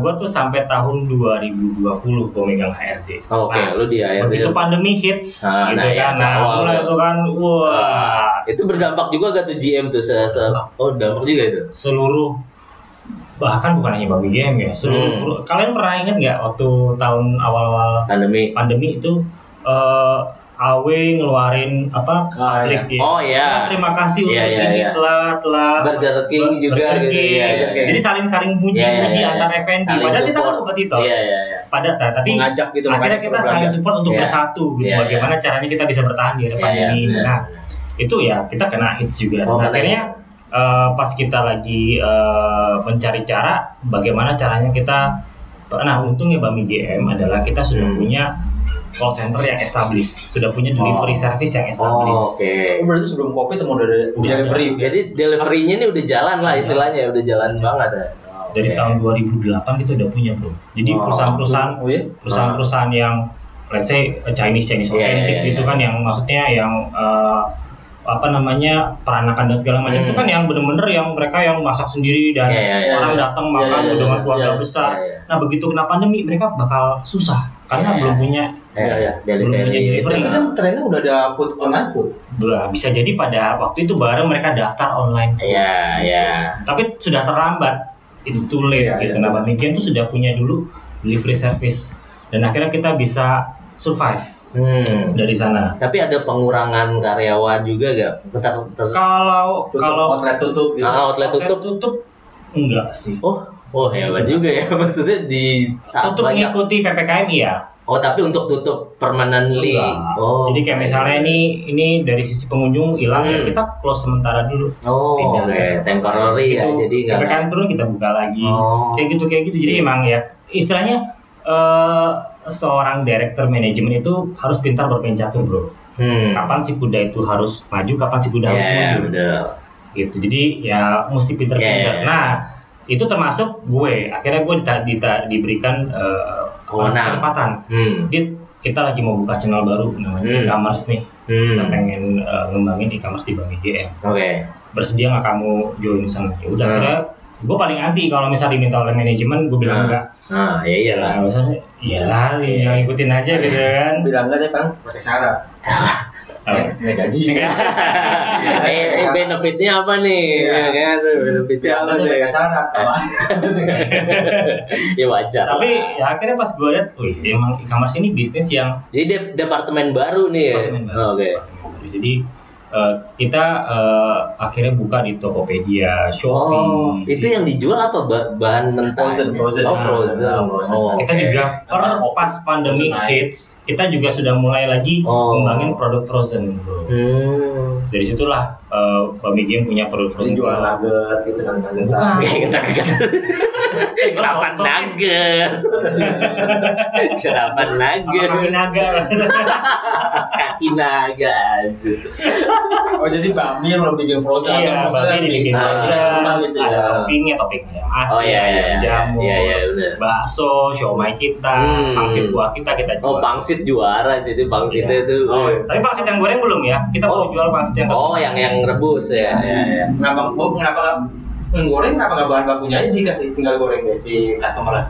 Speaker 6: gue tuh sampai tahun 2020 gue megang HRD
Speaker 5: oke
Speaker 6: Nah,
Speaker 5: lu di akhir
Speaker 6: begitu pandemi hits
Speaker 5: Ah,
Speaker 6: gitu
Speaker 5: nah, ya,
Speaker 6: kan. nah
Speaker 5: awal
Speaker 6: mulai
Speaker 5: tuh.
Speaker 6: itu kan wah.
Speaker 5: Itu berdampak juga gak tuh GM tuh se, se oh dampak juga itu?
Speaker 6: Seluruh bahkan bukan hanya Babi Game ya seluruh kalian pernah ingat nggak waktu tahun awal-awal
Speaker 5: pandemi.
Speaker 6: pandemi itu eh AW ngeluarin apa
Speaker 4: Ah,
Speaker 6: public
Speaker 4: iya.
Speaker 6: ya.
Speaker 5: oh ya
Speaker 6: Ah, terima kasih
Speaker 5: Iya,
Speaker 6: untuk
Speaker 5: iya,
Speaker 6: ini
Speaker 5: iya.
Speaker 6: telah telah
Speaker 5: Burger King juga
Speaker 6: Burger
Speaker 5: gitu,
Speaker 6: King.
Speaker 5: iya, iya,
Speaker 4: iya.
Speaker 6: jadi saling saling
Speaker 5: Iya,
Speaker 6: puji-puji
Speaker 5: iya, iya.
Speaker 6: antar F&B
Speaker 5: Saling
Speaker 6: padahal kita kan
Speaker 5: support.
Speaker 6: kompetitor
Speaker 5: iya iya iya
Speaker 6: pada nah, tapi
Speaker 4: mengajak gitu
Speaker 6: akhirnya kita saling support untuk
Speaker 5: Iya.
Speaker 6: bersatu gitu
Speaker 5: Iya,
Speaker 6: bagaimana caranya kita bisa bertahan di era
Speaker 5: Iya,
Speaker 6: pandemi
Speaker 5: iya, benar.
Speaker 6: nah itu ya kita kena hits juga
Speaker 5: Oh,
Speaker 6: Nah, akhirnya eh, pas kita lagi eh, mencari cara bagaimana caranya kita nah untungnya Bami GM adalah kita sudah
Speaker 5: Hmm.
Speaker 6: punya call center yang established sudah punya delivery
Speaker 4: Oh.
Speaker 6: service yang
Speaker 5: oh,
Speaker 6: established
Speaker 5: oke
Speaker 4: Oh, berarti sebelum covid emang udah ada
Speaker 6: Udah
Speaker 4: delivery.
Speaker 5: jadi delivery-nya ini udah jalan lah istilahnya udah jalan banget ya Oh,
Speaker 6: dari
Speaker 5: oke.
Speaker 6: tahun 2008 kita udah punya bro jadi
Speaker 5: Oh.
Speaker 6: perusahaan-perusahaan
Speaker 4: Oh iya.
Speaker 6: perusahaan-perusahaan yang let's say Chinese Chinese
Speaker 5: Iya,
Speaker 6: authentic
Speaker 5: iya,
Speaker 6: gitu
Speaker 5: iya.
Speaker 6: kan yang maksudnya yang uh, apa namanya peranakan dan segala macam
Speaker 5: Hmm.
Speaker 6: itu kan yang bener-bener yang mereka yang masak sendiri dan
Speaker 5: Iya, iya, iya,
Speaker 6: orang
Speaker 5: iya.
Speaker 6: datang
Speaker 4: Iya,
Speaker 6: makan
Speaker 4: iya,
Speaker 6: dengan
Speaker 4: iya,
Speaker 6: keluarga
Speaker 4: iya,
Speaker 6: besar.
Speaker 5: iya, iya.
Speaker 6: Nah begitu kena pandemi mereka bakal susah karena
Speaker 5: Iya,
Speaker 6: belum
Speaker 5: iya.
Speaker 6: punya
Speaker 5: Iya, iya,
Speaker 6: Belum punya
Speaker 5: delivery.
Speaker 4: Tapi kan trennya udah ada food online food.
Speaker 6: Bah, bisa jadi pada waktu itu baru mereka daftar online.
Speaker 5: Iya, iya.
Speaker 6: Tapi sudah terlambat. It's too late
Speaker 4: Iya,
Speaker 6: gitu.
Speaker 4: iya.
Speaker 6: Nah, Bamikian tuh sudah punya dulu delivery service dan akhirnya kita bisa survive
Speaker 5: Hmm.
Speaker 6: dari sana.
Speaker 5: Tapi ada pengurangan karyawan juga gak? Bentar, bentar.
Speaker 6: Kalau
Speaker 4: Tutup
Speaker 6: kalau
Speaker 4: outlet tutup gitu.
Speaker 5: Ah, outlet tutup.
Speaker 6: tutup enggak sih.
Speaker 5: Oh, oh hebat juga ya. Maksudnya di saat
Speaker 6: Tutup
Speaker 5: banyak.
Speaker 6: mengikuti PPKM iya.
Speaker 5: Oh, tapi untuk tutup permanently.
Speaker 6: Enggak.
Speaker 5: Oh.
Speaker 6: Jadi kayak misalnya ini ini dari sisi pengunjung hilang ya
Speaker 5: Hmm.
Speaker 6: kita close sementara dulu.
Speaker 5: Oh, oke. Temporary ya. Jadi nggak.
Speaker 6: PPKM turun kita buka lagi.
Speaker 5: Oh.
Speaker 6: Kayak gitu kayak gitu. Jadi emang ya istilahnya eh, seorang director manajemen itu harus pintar bermain catur, Bro.
Speaker 5: Hmm.
Speaker 6: Kapan si kuda itu harus maju, kapan si kuda harus
Speaker 5: Ya,
Speaker 6: mundur. Gitu. Jadi ya mesti pintar-pintar.
Speaker 5: Ya, ya.
Speaker 6: Nah, itu termasuk gue. Akhirnya gue dita- dita- diberikan eh,
Speaker 5: Kewenangan.
Speaker 6: kesempatan.
Speaker 5: Hmm.
Speaker 6: Dit, kita lagi mau buka channel baru namanya
Speaker 5: Hmm.
Speaker 6: e-commerce nih. Kita
Speaker 5: Hmm.
Speaker 6: pengen eh, ngembangin e-commerce di Bank IGM.
Speaker 5: Oke.
Speaker 6: Bersedia nggak kamu join di sana? Ya udah
Speaker 5: Hmm.
Speaker 6: akhirnya gue paling anti kalau misalnya diminta oleh manajemen gue bilang
Speaker 5: Nah.
Speaker 6: enggak
Speaker 5: Nah, ya iyalah.
Speaker 6: nah, misalnya iyalah yang ngikutin aja gitu kan
Speaker 4: bilang enggak deh bang pakai syarat
Speaker 6: Apa?
Speaker 4: Eh, naik gaji
Speaker 5: eh, eh, benefitnya apa nih?
Speaker 4: Iya.
Speaker 5: Ya kan, benefitnya apa nih?
Speaker 4: pakai syarat sama
Speaker 5: ya wajar.
Speaker 6: tapi ya akhirnya pas gue lihat wih emang e-commerce ini bisnis yang
Speaker 5: Jadi de- departemen baru nih ya.
Speaker 6: Departemen baru.
Speaker 5: Oh, Oke.
Speaker 6: Baru. jadi eh, kita eh, akhirnya buka di Tokopedia, Shopee.
Speaker 5: Oh, itu yang dijual apa Ba- bahan mentah?
Speaker 4: Frozen, frozen.
Speaker 5: Oh, frozen.
Speaker 4: Ah, frozen.
Speaker 5: Oh,
Speaker 6: kita
Speaker 5: oke.
Speaker 6: juga per pas pandemi hits, kita juga sudah mulai lagi
Speaker 5: Oh.
Speaker 6: ngembangin produk frozen. bro.
Speaker 5: Hmm.
Speaker 6: Dari situlah Bami Game punya produk frozen.
Speaker 4: jual nugget gitu kan nugget.
Speaker 5: Nugget. Kenapa
Speaker 6: Sosis.
Speaker 5: nugget? Kenapa
Speaker 6: Apa
Speaker 5: nugget?
Speaker 6: kaki naga?
Speaker 5: Kaki naga aja.
Speaker 4: Oh jadi bami yang lo bikin frozen
Speaker 6: Iya,
Speaker 4: atau
Speaker 6: Bami dibikin frozen,
Speaker 4: gitu
Speaker 6: ada
Speaker 4: ya.
Speaker 6: toppingnya, toppingnya asin,
Speaker 5: Oh iya iya iya.
Speaker 6: jamur,
Speaker 5: Iya iya
Speaker 6: bakso, siomay kita,
Speaker 5: Hmm.
Speaker 6: pangsit buah kita kita jual.
Speaker 5: Oh, pangsit juara sih itu pangsitnya
Speaker 6: Iya.
Speaker 5: itu.
Speaker 4: Oh, iya.
Speaker 6: Tapi pangsit yang goreng belum ya? Kita
Speaker 5: Oh.
Speaker 6: baru jual pangsit yang
Speaker 5: Oh, yang yang rebus ya. ya, ya.
Speaker 4: kenapa oh, yang goreng kenapa nggak bahan bakunya aja dikasih tinggal goreng deh si customer lah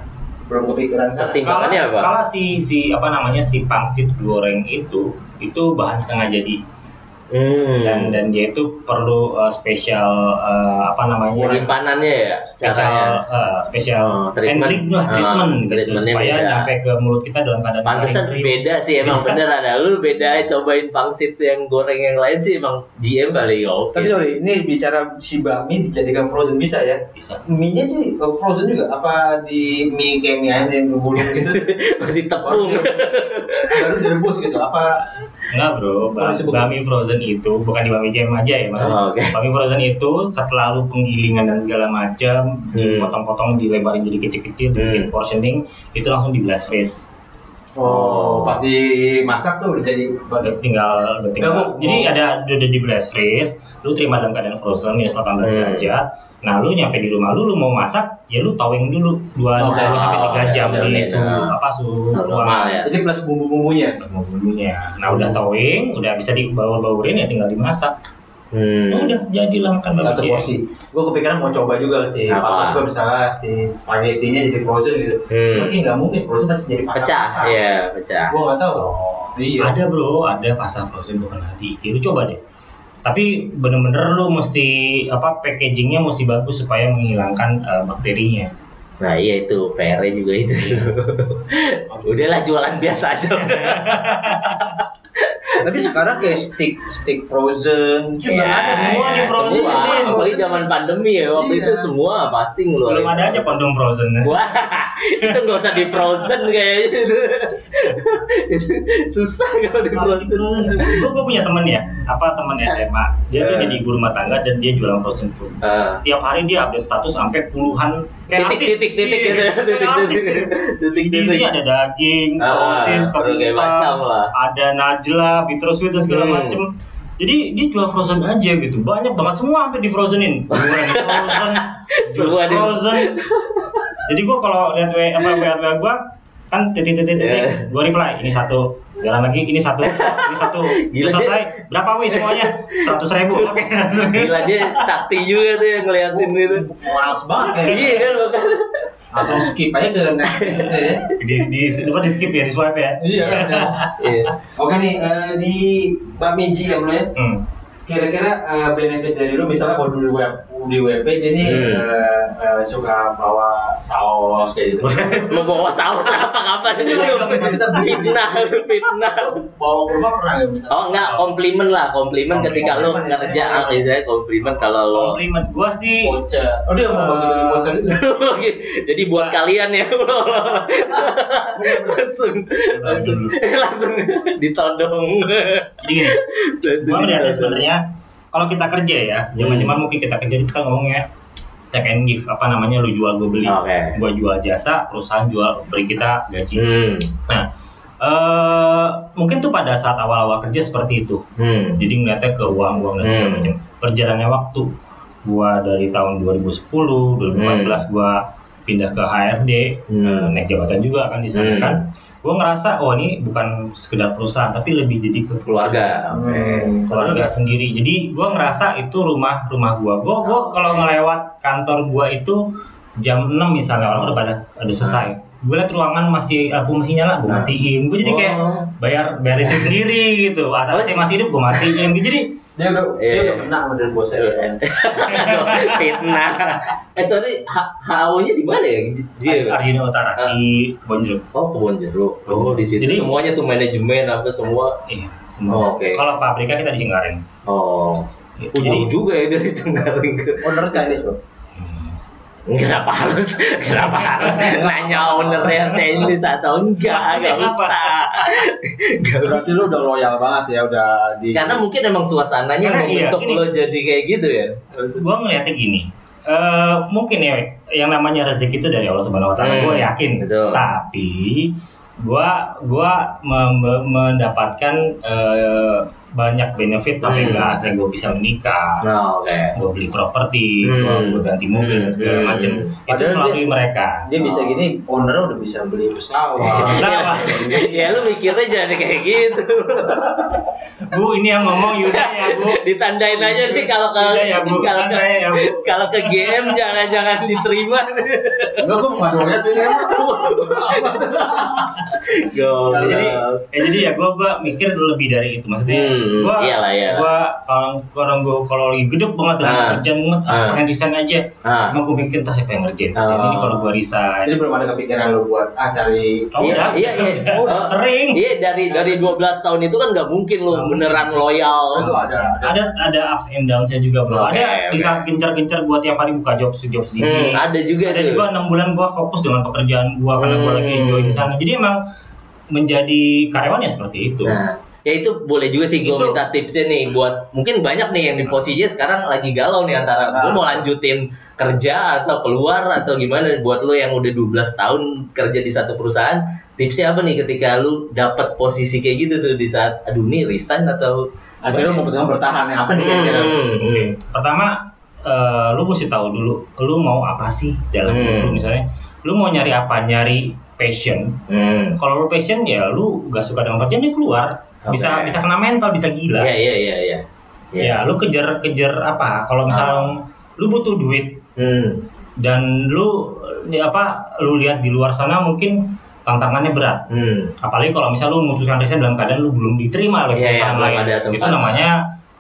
Speaker 4: belum kepikiran kan
Speaker 6: kalau
Speaker 5: apa?
Speaker 6: kalau si si apa namanya si pangsit goreng itu itu bahan setengah jadi
Speaker 5: Hmm.
Speaker 6: dan dan dia itu perlu uh, spesial uh, apa namanya
Speaker 5: Penyimpanannya ya
Speaker 6: spesial uh, spesial
Speaker 5: Oh, treatment.
Speaker 6: handling lah
Speaker 5: Ah,
Speaker 6: treatment gitu
Speaker 5: treatmentnya
Speaker 6: supaya
Speaker 5: beda.
Speaker 6: nyampe ke mulut kita dalam keadaan
Speaker 5: Pantesan
Speaker 6: kering.
Speaker 5: beda sih emang bener ada lu beda cobain pangsit yang goreng yang lain sih emang GM kali oke.
Speaker 4: tapi sorry ini bicara si bami dijadikan frozen bisa ya
Speaker 6: bisa
Speaker 4: mie nya di oh, frozen juga apa di mie kayak mie ayam yang gulung gitu
Speaker 5: masih tepung.
Speaker 4: baru direbus gitu apa
Speaker 6: Enggak bro, ba-
Speaker 4: Oh, disebut.
Speaker 6: bami frozen itu bukan di bami jam aja ya mas.
Speaker 5: Oh, oke.
Speaker 6: Bami frozen itu setelah lu penggilingan dan segala macam,
Speaker 5: Hmm.
Speaker 6: dipotong-potong, dilebarin jadi kecil-kecil,
Speaker 5: Hmm.
Speaker 6: portioning, itu langsung di blast freeze.
Speaker 4: oh pas dimasak tuh udah jadi
Speaker 6: Udah tinggal, udah tinggal.
Speaker 4: Bu.
Speaker 6: Jadi ada udah di blast freeze, lu terima dalam keadaan frozen minus 18
Speaker 5: Hmm.
Speaker 6: derajat. Nah, lu nyampe di rumah lu, lu mau masak, ya lu towing dulu 2
Speaker 4: Oke.
Speaker 6: sampai 3
Speaker 5: Oke,
Speaker 6: jam
Speaker 5: oke,
Speaker 6: di
Speaker 5: oke.
Speaker 6: suhu
Speaker 5: Nah.
Speaker 6: apa suhu
Speaker 5: normal ya.
Speaker 4: jadi plus bumbu bumbunya
Speaker 6: Mau bumbunya. Nah, udah towing, udah bisa dibawa-bawurin ya tinggal dimasak.
Speaker 5: Hmm.
Speaker 6: Ya udah jadilah makan
Speaker 4: satu porsi gue kepikiran mau coba juga sih
Speaker 5: Apa?
Speaker 4: pas juga misalnya si spaghettinya jadi frozen gitu
Speaker 5: Hmm.
Speaker 4: Tapi nggak mungkin frozen pasti jadi patah
Speaker 5: Pecah, iya pecah.
Speaker 4: gue nggak tahu iya
Speaker 6: Ada bro, ada pasar frozen bukan hati. Lu coba deh. Tapi bener-bener lu mesti apa packagingnya mesti bagus supaya menghilangkan eh, bakterinya.
Speaker 5: Nah iya itu PR juga itu. Udahlah jualan biasa aja.
Speaker 4: tapi sekarang kayak stick stick frozen juga
Speaker 5: Ya,
Speaker 4: ada
Speaker 6: semua di frozen
Speaker 5: semua.
Speaker 6: ini.
Speaker 5: Apalagi zaman pandemi ya waktu
Speaker 4: Iya.
Speaker 5: itu semua pasti ngeluarin.
Speaker 6: Belum ada aja kondom frozen.
Speaker 5: Wah, itu nggak usah di frozen kayaknya Susah kalau di frozen.
Speaker 6: Gue punya temen ya, apa temen SMA. Dia tuh
Speaker 5: Eh.
Speaker 6: jadi ibu rumah tangga dan dia jualan frozen food.
Speaker 5: Ah.
Speaker 6: Tiap hari dia update status sampai puluhan kayak
Speaker 5: titik,
Speaker 6: artis.
Speaker 5: titik titik
Speaker 6: Iya,
Speaker 5: gitu, titik
Speaker 6: artis.
Speaker 5: titik titik
Speaker 6: Di sini ada daging,
Speaker 5: Ah,
Speaker 6: sosis, kentang, ada najla, bittersweet dan segala
Speaker 5: Hmm.
Speaker 6: macem. Jadi dia jual frozen aja gitu, banyak banget semua hampir di frozenin. Frozen, jus frozen. Jadi gua kalau lihat W apa WA WA gua kan titik titik titik, gua reply ini satu, jalan lagi ini satu, ini satu,
Speaker 5: Gila,
Speaker 6: selesai. Berapa wi semuanya? Seratus ribu. Oke.
Speaker 5: Gila dia sakti juga tuh yang ngeliatin itu.
Speaker 4: males banget kayak
Speaker 5: Iya kan
Speaker 4: langsung skip aja ke next gitu ya
Speaker 6: di di apa di skip ya, di swipe ya.
Speaker 4: iya.
Speaker 5: Iya.
Speaker 4: oke nih eh, di Bami GM lu ya
Speaker 6: Hmm.
Speaker 4: kira-kira eh, benefit dari lu misalnya kalau dulu di web di WP nih
Speaker 5: Hmm.
Speaker 4: eh, eh, suka bawa saus kayak gitu
Speaker 5: Mau bawa saus apa
Speaker 4: kita beli.
Speaker 5: Fitnah, fitnah.
Speaker 4: bawa ke rumah pernah nggak misalnya
Speaker 5: Oh enggak, komplimen lah, komplimen ketika
Speaker 4: ya,
Speaker 5: kerja,
Speaker 4: saya.
Speaker 5: ah, misalnya komplimen kalau lo
Speaker 6: Komplimen gua sih
Speaker 4: voucher oh dia mau bagi-bagi voucher itu
Speaker 5: Jadi buat kalian ya, langsung langsung langsung ditodong.
Speaker 6: jadi gini. Gua melihatnya sebenarnya kalau kita kerja ya, zaman-zaman mungkin kita kerja kita ngomongnya take and give apa namanya lu jual gue beli.
Speaker 5: Oke.
Speaker 6: Gua jual jasa, perusahaan jual beri kita gaji.
Speaker 5: Hmm.
Speaker 6: Nah, eh mungkin tuh pada saat awal-awal kerja seperti itu.
Speaker 5: Hmm.
Speaker 6: Jadi ngeliatnya ke uang-uang dan segala
Speaker 5: Hmm.
Speaker 6: macam. Perjalannya waktu, gua dari tahun 2010, 2014 gua pindah ke HRD
Speaker 5: Hmm.
Speaker 6: eh, naik jabatan juga kan di sana
Speaker 5: Hmm.
Speaker 6: kan gue ngerasa oh ini bukan sekedar perusahaan tapi lebih jadi ke
Speaker 5: keluarga.
Speaker 4: Hmm.
Speaker 6: keluarga sendiri. Jadi gue ngerasa itu rumah rumah gue gue gue kalau ngelewat kantor gue itu jam 6 misalnya orang udah pada udah selesai gue liat ruangan masih lampu masih nyala gue
Speaker 5: Nah.
Speaker 6: matiin gue jadi kayak
Speaker 5: Oh.
Speaker 6: bayar bayar listrik sendiri gitu atau
Speaker 5: Oh.
Speaker 6: saya masih hidup gue matiin gitu jadi
Speaker 4: Dia udah dia
Speaker 5: Iya.
Speaker 4: udah kena sama dari bosnya.
Speaker 5: fitnah eh sorry H- HO-nya di mana ya J-
Speaker 6: Arjuna Utara
Speaker 5: Ah.
Speaker 6: di Kebon Jeruk
Speaker 5: Oh kebun jeruk. Oh di situ
Speaker 6: Jadi-
Speaker 5: semuanya tuh manajemen apa semua.
Speaker 6: iya semua
Speaker 5: Oh, oke.
Speaker 6: kalau pabriknya kita di Cengkareng
Speaker 5: Oh.
Speaker 6: Gitu.
Speaker 5: Oh, jauh juga ya dari Cengkareng ke.
Speaker 4: Owner Chinese bro.
Speaker 5: Kenapa harus? Kenapa harus nanya ownernya Chinese atau enggak? Gak usah. Gak
Speaker 4: Berarti lu udah loyal banget ya udah di.
Speaker 5: Karena mungkin emang suasananya
Speaker 6: Karena iya,
Speaker 5: membentuk
Speaker 6: gini.
Speaker 5: lo jadi kayak gitu ya.
Speaker 6: gue ngeliatnya gini eh mungkin ya yang namanya rezeki itu dari Allah Subhanahu Wa Taala
Speaker 5: Hmm,
Speaker 6: gue yakin
Speaker 5: betul.
Speaker 6: tapi gue gua mem- mendapatkan eh, banyak benefit sampai
Speaker 5: Hmm.
Speaker 6: nggak akhirnya gue bisa menikah
Speaker 5: Nah, oke.
Speaker 6: gue beli properti
Speaker 5: Hmm.
Speaker 6: gue ganti mobil dan segala
Speaker 5: Hmm.
Speaker 6: macem itu melalui mereka
Speaker 4: dia bisa gini, owner udah bisa beli pesawat.
Speaker 6: Pesawat.
Speaker 5: ya lu mikirnya jangan kayak gitu.
Speaker 6: bu ini yang ngomong Yuda ya bu
Speaker 5: Ditandain aja nih kalau ke
Speaker 6: Yuda ya bu
Speaker 5: kalau ke
Speaker 6: ya bu
Speaker 5: kalau ke GM jangan jangan diterima.
Speaker 4: Enggak, gua bukan lihat ini emang.
Speaker 5: Goblok.
Speaker 6: jadi ya jadi ya gue gua mikir lebih dari itu maksudnya
Speaker 5: Hmm,
Speaker 6: gue
Speaker 5: iyalah, iyalah.
Speaker 6: gue kalau kalau gue kalau lagi gedek banget dengan
Speaker 5: Ah.
Speaker 6: kerjaan banget ah
Speaker 5: Ah.
Speaker 6: pengen resign aja
Speaker 5: Ah.
Speaker 6: emang gue mikir tas siapa yang ngerjain
Speaker 5: Oh.
Speaker 6: jadi ini kalau gue resign
Speaker 4: Jadi belum ada kepikiran lu buat ah cari
Speaker 6: Oh,
Speaker 5: iya,
Speaker 6: udah.
Speaker 5: iya, iya.
Speaker 6: Oh, udah.
Speaker 5: Oh,
Speaker 6: Sering.
Speaker 5: Iya, dari dari 12 tahun itu kan nggak mungkin lu
Speaker 6: Nggak
Speaker 5: beneran loyal.
Speaker 4: itu ada ada.
Speaker 6: ada ada ups and downs juga bro
Speaker 5: Oke,
Speaker 6: ada di
Speaker 5: oke.
Speaker 6: saat gencar-gencar gue tiap hari buka job job
Speaker 5: Hmm,
Speaker 6: sendiri
Speaker 5: ada juga
Speaker 6: ada
Speaker 5: tuh.
Speaker 6: juga enam bulan gue fokus dengan pekerjaan gue karena gue lagi
Speaker 5: Hmm.
Speaker 6: enjoy di sana jadi emang menjadi karyawan ya seperti itu
Speaker 5: Nah, ya itu boleh juga sih gue minta tipsnya nih buat mungkin banyak nih yang di posisinya sekarang lagi galau nih antara
Speaker 4: Nah.
Speaker 5: gue mau lanjutin kerja atau keluar atau gimana buat lo yang udah 12 tahun kerja di satu perusahaan tipsnya apa nih ketika lu dapat posisi kayak gitu tuh di saat aduh nih resign atau
Speaker 4: Akhirnya memutuskan bertahan ya apa nih kira-kira?
Speaker 5: Hmm,
Speaker 6: Oke. Pertama, eh, lu mesti tahu dulu, lu mau apa sih dalam
Speaker 5: Hmm.
Speaker 6: hidup lu misalnya. Lu mau nyari apa? Nyari passion.
Speaker 5: Hmm.
Speaker 6: Kalau lu passion ya lu gak suka dengan kerjaan ya keluar. Bisa
Speaker 5: Oke.
Speaker 6: bisa kena mental, bisa gila.
Speaker 5: Iya iya iya iya. Iya.
Speaker 6: Ya, lu kejar-kejar apa? Kalau misalnya lu butuh duit
Speaker 5: Hmm.
Speaker 6: dan lu ya apa? Lu lihat di luar sana mungkin tantangannya berat.
Speaker 5: Hmm.
Speaker 6: Apalagi kalau misalnya lu memutuskan resign dalam keadaan lu belum diterima oleh
Speaker 5: Iya, iya,
Speaker 6: perusahaan
Speaker 5: belum
Speaker 6: lain. Itu namanya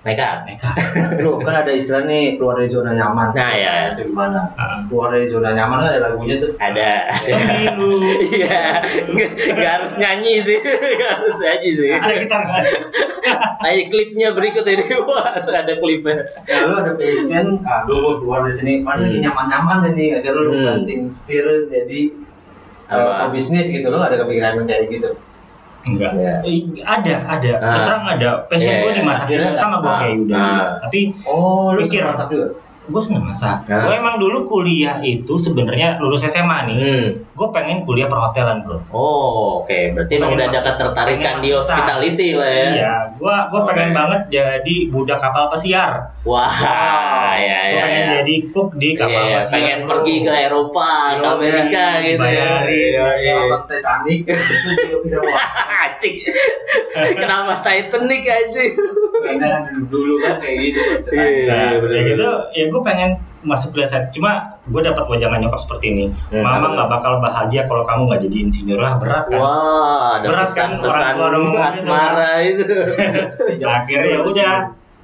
Speaker 5: Nekat.
Speaker 6: nekat.
Speaker 4: Lu kan ada istilah nih keluar dari zona nyaman.
Speaker 5: Nah, ya.
Speaker 4: Itu gimana? Keluar dari zona nyaman kan ada lagunya tuh.
Speaker 5: Ada.
Speaker 6: Lu.
Speaker 5: Iya, nggak harus nyanyi sih, nggak harus nyanyi sih.
Speaker 6: Ada gitar kan?
Speaker 5: Ayo klipnya berikut ini, wah ada klipnya.
Speaker 4: Ya lu ada passion, ah lu mau keluar dari sini, kan lagi
Speaker 5: Hmm.
Speaker 4: nyaman-nyaman nih, akhirnya lu
Speaker 5: Hmm.
Speaker 4: banting setir jadi
Speaker 5: Apa?
Speaker 4: uh, bisnis gitu, lu ada kepikiran kayak gitu.
Speaker 6: Enggak.
Speaker 5: Iya.
Speaker 6: Eh, ada, ada.
Speaker 5: Ah.
Speaker 6: Terus terang ada. Passion
Speaker 5: Iya,
Speaker 6: gue dimasak
Speaker 4: Akhirnya
Speaker 6: juga sama gue
Speaker 5: ah,
Speaker 6: kayak Yuda.
Speaker 5: ah.
Speaker 6: Tapi
Speaker 4: Oh, lu
Speaker 6: Pikir.
Speaker 4: masak juga?
Speaker 6: gue seneng masak.
Speaker 5: Ah.
Speaker 6: Gue emang dulu kuliah itu sebenarnya lulus SMA nih.
Speaker 5: Hmm.
Speaker 6: Gue pengen kuliah perhotelan bro.
Speaker 5: Oh, oke. Berarti emang
Speaker 6: Pengen
Speaker 5: udah ada ketertarikan
Speaker 6: Pengen
Speaker 5: di hospitality lah ya.
Speaker 6: Iya, gue gue pengen
Speaker 5: Oke.
Speaker 6: banget jadi budak kapal pesiar.
Speaker 5: Wah, ya
Speaker 6: Gue
Speaker 5: ya.
Speaker 6: pengen
Speaker 5: ya.
Speaker 6: jadi cook di kapal
Speaker 5: Iya, iya.
Speaker 6: pesiar.
Speaker 5: pengen
Speaker 6: bro.
Speaker 5: pergi ke Eropa, ke
Speaker 6: Iya,
Speaker 5: Amerika gitu ya. Iya, iya.
Speaker 4: Nonton Titanic, itu juga pikir.
Speaker 5: Kenapa Titanic anjing?
Speaker 4: kayaknya kan dulu kan kayak gitu.
Speaker 5: Iya,
Speaker 6: Nah,
Speaker 5: bener,
Speaker 6: ya gitu, ya gue pengen masuk kuliah saat cuma gue dapat wajangan nyokap seperti ini.
Speaker 5: Hmm,
Speaker 6: Mama nggak bakal bahagia kalau kamu nggak jadi insinyur. Lah berat kan.
Speaker 5: Wah, ada
Speaker 6: Berat kan
Speaker 5: pesan-pesan
Speaker 6: orang tua dong gitu
Speaker 5: asmara itu.
Speaker 6: akhirnya ya udah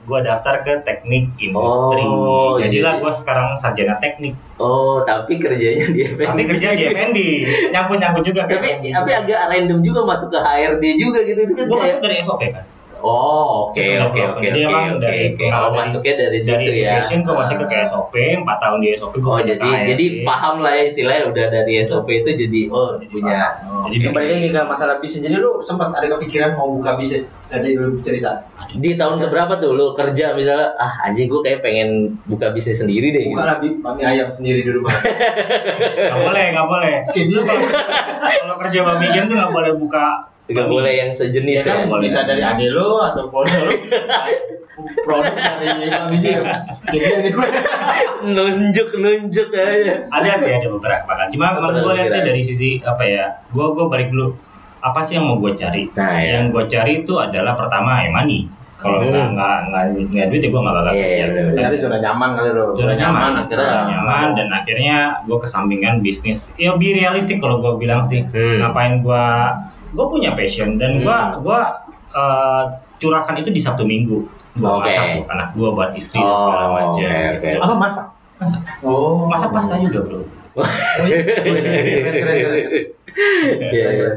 Speaker 6: gue daftar ke teknik industri.
Speaker 5: Oh,
Speaker 6: jadilah
Speaker 5: jadi-
Speaker 6: gue sekarang sarjana teknik.
Speaker 5: Oh, tapi kerjanya di FNB.
Speaker 6: tapi kerja di FNB nyangkut nyangkut juga
Speaker 5: tapi tapi agak random juga masuk ke HRD juga gitu. Itu kan
Speaker 6: gue masuk dari SOP kan
Speaker 5: Oh, oke oke oke
Speaker 6: Jadi
Speaker 5: oke
Speaker 6: emang
Speaker 5: oke
Speaker 6: dari
Speaker 5: Oh,
Speaker 6: dari-
Speaker 5: masuknya dari situ
Speaker 6: dari
Speaker 5: ya.
Speaker 6: education gue masuk ke. SOP 4 tahun di SOP gue
Speaker 5: Oh, jadi jadi paham lah ya istilahnya udah dari SOP itu jadi oh punya. Oh,
Speaker 6: Jadi
Speaker 4: balik lagi ke masalah bisnis, jadi lu sempat ada kepikiran mau buka bisnis, tadi lu cerita.
Speaker 5: di tahun keberapa tuh lu kerja misalnya ah anjing gue kayak pengen buka bisnis sendiri deh gitu.
Speaker 4: Buka lah mami ayam sendiri di rumah.
Speaker 6: nggak boleh nggak boleh kalau kalau kerja babi game tuh nggak boleh buka
Speaker 5: Gak boleh yang sejenis
Speaker 4: Ya kan
Speaker 5: ya.
Speaker 6: boleh.
Speaker 4: bisa dari adik lu atau pun lu. produk dari Bami Jim. Jadi ini
Speaker 5: nunjuk nunjuk aja
Speaker 6: ada sih ada beberapa kan cuma emang gue lihatnya
Speaker 5: kira.
Speaker 6: dari sisi apa ya gue gue balik dulu apa sih yang mau gue cari
Speaker 5: Nah, ya.
Speaker 6: yang gue cari itu adalah pertama ya money kalau
Speaker 5: Hmm.
Speaker 6: nggak nggak nggak nggak duit ya gue nggak bakal
Speaker 5: Iya, iya,
Speaker 6: kerja
Speaker 5: bener.
Speaker 4: nyari zona nyaman kali lo.
Speaker 6: zona nyaman
Speaker 4: akhirnya.
Speaker 6: zona nyaman dan akhirnya gue kesampingan bisnis ya lebih realistik kalau gue bilang sih
Speaker 5: Hmm.
Speaker 6: ngapain gue gue punya passion dan gue
Speaker 5: Hmm.
Speaker 6: gue eh, curahkan itu di sabtu minggu gue
Speaker 5: Oke.
Speaker 6: masak buat anak gue buat istri dan segala
Speaker 5: Oh,
Speaker 6: macam
Speaker 5: oke, oke.
Speaker 6: gitu.
Speaker 4: Apa masak?
Speaker 6: masak
Speaker 4: Oh,
Speaker 6: masak pasta juga bro
Speaker 5: Iya, iya.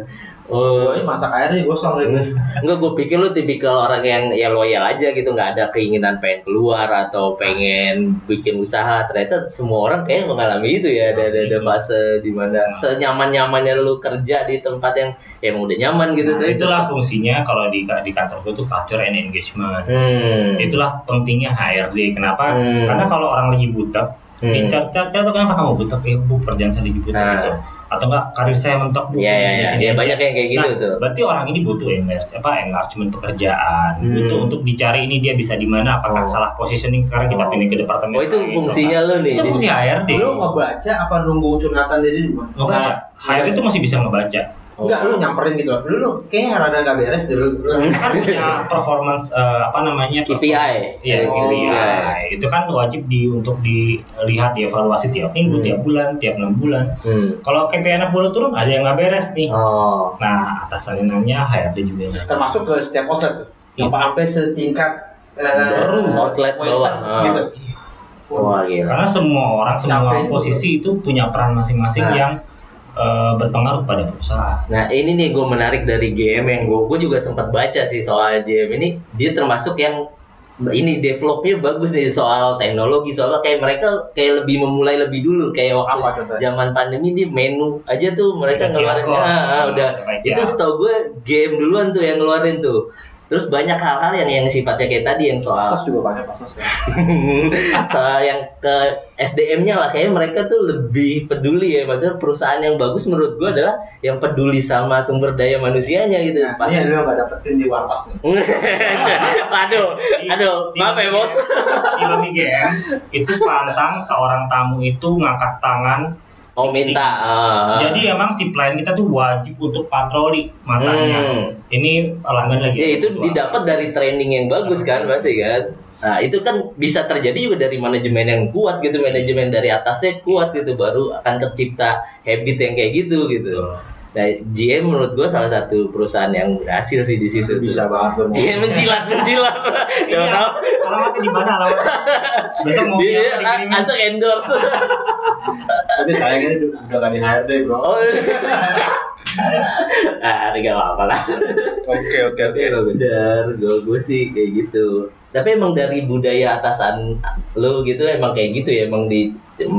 Speaker 5: Oh,
Speaker 4: Gue masak airnya gosong gitu.
Speaker 5: Enggak, gue pikir lu tipikal orang yang ya loyal aja gitu, nggak ada keinginan pengen keluar atau pengen bikin usaha. Ternyata semua orang kayak mengalami itu ya, ada ada, ada fase di mana senyaman nyamannya lu kerja di tempat yang ya emang udah nyaman gitu.
Speaker 6: Nah, itulah fungsinya kalau di di kantor gue tuh culture and engagement.
Speaker 5: Hmm.
Speaker 6: Itulah pentingnya HRD. Kenapa?
Speaker 5: Hmm.
Speaker 6: Karena kalau orang lagi butek,
Speaker 5: Hmm.
Speaker 6: hmm. cari tahu kenapa kamu butek? Ya bu, kerjaan saya lagi butek
Speaker 5: Nah.
Speaker 6: gitu. Atau enggak karir saya mentok bu,
Speaker 5: Iya,
Speaker 6: saya
Speaker 5: iya,
Speaker 6: di
Speaker 5: iya.
Speaker 6: sini
Speaker 5: Ya,
Speaker 6: aja.
Speaker 5: banyak yang kayak gitu
Speaker 6: Nah,
Speaker 5: tuh.
Speaker 6: Berarti orang ini butuh enlarge, apa enlargement pekerjaan,
Speaker 5: Hmm.
Speaker 6: butuh untuk dicari ini dia bisa di mana, apakah
Speaker 5: Oh.
Speaker 6: salah positioning sekarang kita
Speaker 5: Oh.
Speaker 6: pindah ke departemen.
Speaker 5: Oh itu
Speaker 6: lain,
Speaker 5: fungsinya lu nih.
Speaker 6: Itu fungsi HRD.
Speaker 4: Lu ngebaca apa nunggu curhatan jadi di mana?
Speaker 6: Ngebaca. HRD itu masih bisa ngebaca.
Speaker 4: Enggak, lu nyamperin gitu loh. Lu, lu kayaknya rada gak beres deh lu. lu-
Speaker 6: kan punya performance eh, apa namanya
Speaker 5: KPI.
Speaker 6: Iya,
Speaker 4: Oh,
Speaker 6: KPI. Itu kan wajib di untuk dilihat dievaluasi tiap minggu,
Speaker 5: Hmm.
Speaker 6: tiap bulan, tiap enam bulan.
Speaker 5: Hmm.
Speaker 6: Kalau KPI anak bulan turun, ada yang nggak beres nih.
Speaker 5: Oh.
Speaker 6: Nah, atasannya nanya HRD juga.
Speaker 4: Termasuk ke setiap outlet tuh. Yang sampai setingkat eh,
Speaker 5: Baru outlet bawah. Ah.
Speaker 4: gitu.
Speaker 5: Wah gila.
Speaker 6: Karena semua orang, semua
Speaker 4: Capek.
Speaker 6: posisi itu punya peran masing-masing
Speaker 4: Nah.
Speaker 6: yang eh, berpengaruh pada perusahaan.
Speaker 5: Nah ini nih gue menarik dari GM yang gue gue juga sempat baca sih soal GM ini. Dia termasuk yang ini developnya bagus nih soal teknologi. Soalnya kayak mereka kayak lebih memulai lebih dulu. Kayak waktu
Speaker 4: Apa contohnya?
Speaker 5: zaman pandemi di menu aja tuh mereka
Speaker 6: Udah
Speaker 5: ngeluarin ah, ah, udah.
Speaker 6: Udah
Speaker 5: itu setahu gue game duluan tuh yang ngeluarin tuh terus banyak hal-hal yang yang sifatnya kayak tadi yang soal
Speaker 4: Pasos juga banyak pasos kan.
Speaker 5: soal yang ke SDM-nya lah kayaknya mereka tuh lebih peduli ya maksudnya perusahaan yang bagus menurut gua adalah yang peduli sama sumber daya manusianya gitu
Speaker 4: Nah, ini yang lu gak dapetin di warpas nih.
Speaker 5: aduh aduh
Speaker 6: Di-
Speaker 5: maaf
Speaker 6: di-
Speaker 5: ya bos
Speaker 6: Di itu pantang seorang tamu itu ngangkat tangan.
Speaker 5: Oh minta ah.
Speaker 6: Jadi emang si pelayan kita tuh wajib untuk patroli matanya.
Speaker 5: Hmm.
Speaker 6: Ini pelanggan lagi.
Speaker 5: ya itu didapat dari training yang bagus kan pasti kan nah itu kan bisa terjadi juga dari manajemen yang kuat gitu manajemen dari atasnya kuat gitu baru akan tercipta habit yang kayak gitu gitu nah GM menurut gua salah satu perusahaan yang berhasil sih di situ tuh.
Speaker 4: Bisa banget lu.
Speaker 5: Dia menjilat, menjilat.
Speaker 6: Ini
Speaker 5: Siapa tahu
Speaker 6: alamatnya di mana alamatnya? Besok mau
Speaker 5: dia
Speaker 6: apa dikirimin?
Speaker 5: asal endorse.
Speaker 4: Tapi sayangnya udah gak di HRD bro.
Speaker 5: Oh. ah, ini gak apa-apa lah.
Speaker 4: Oke oke
Speaker 5: Tapi emang benar, gue gue sih kayak gitu. Tapi emang dari budaya atasan lo gitu emang kayak gitu ya, emang di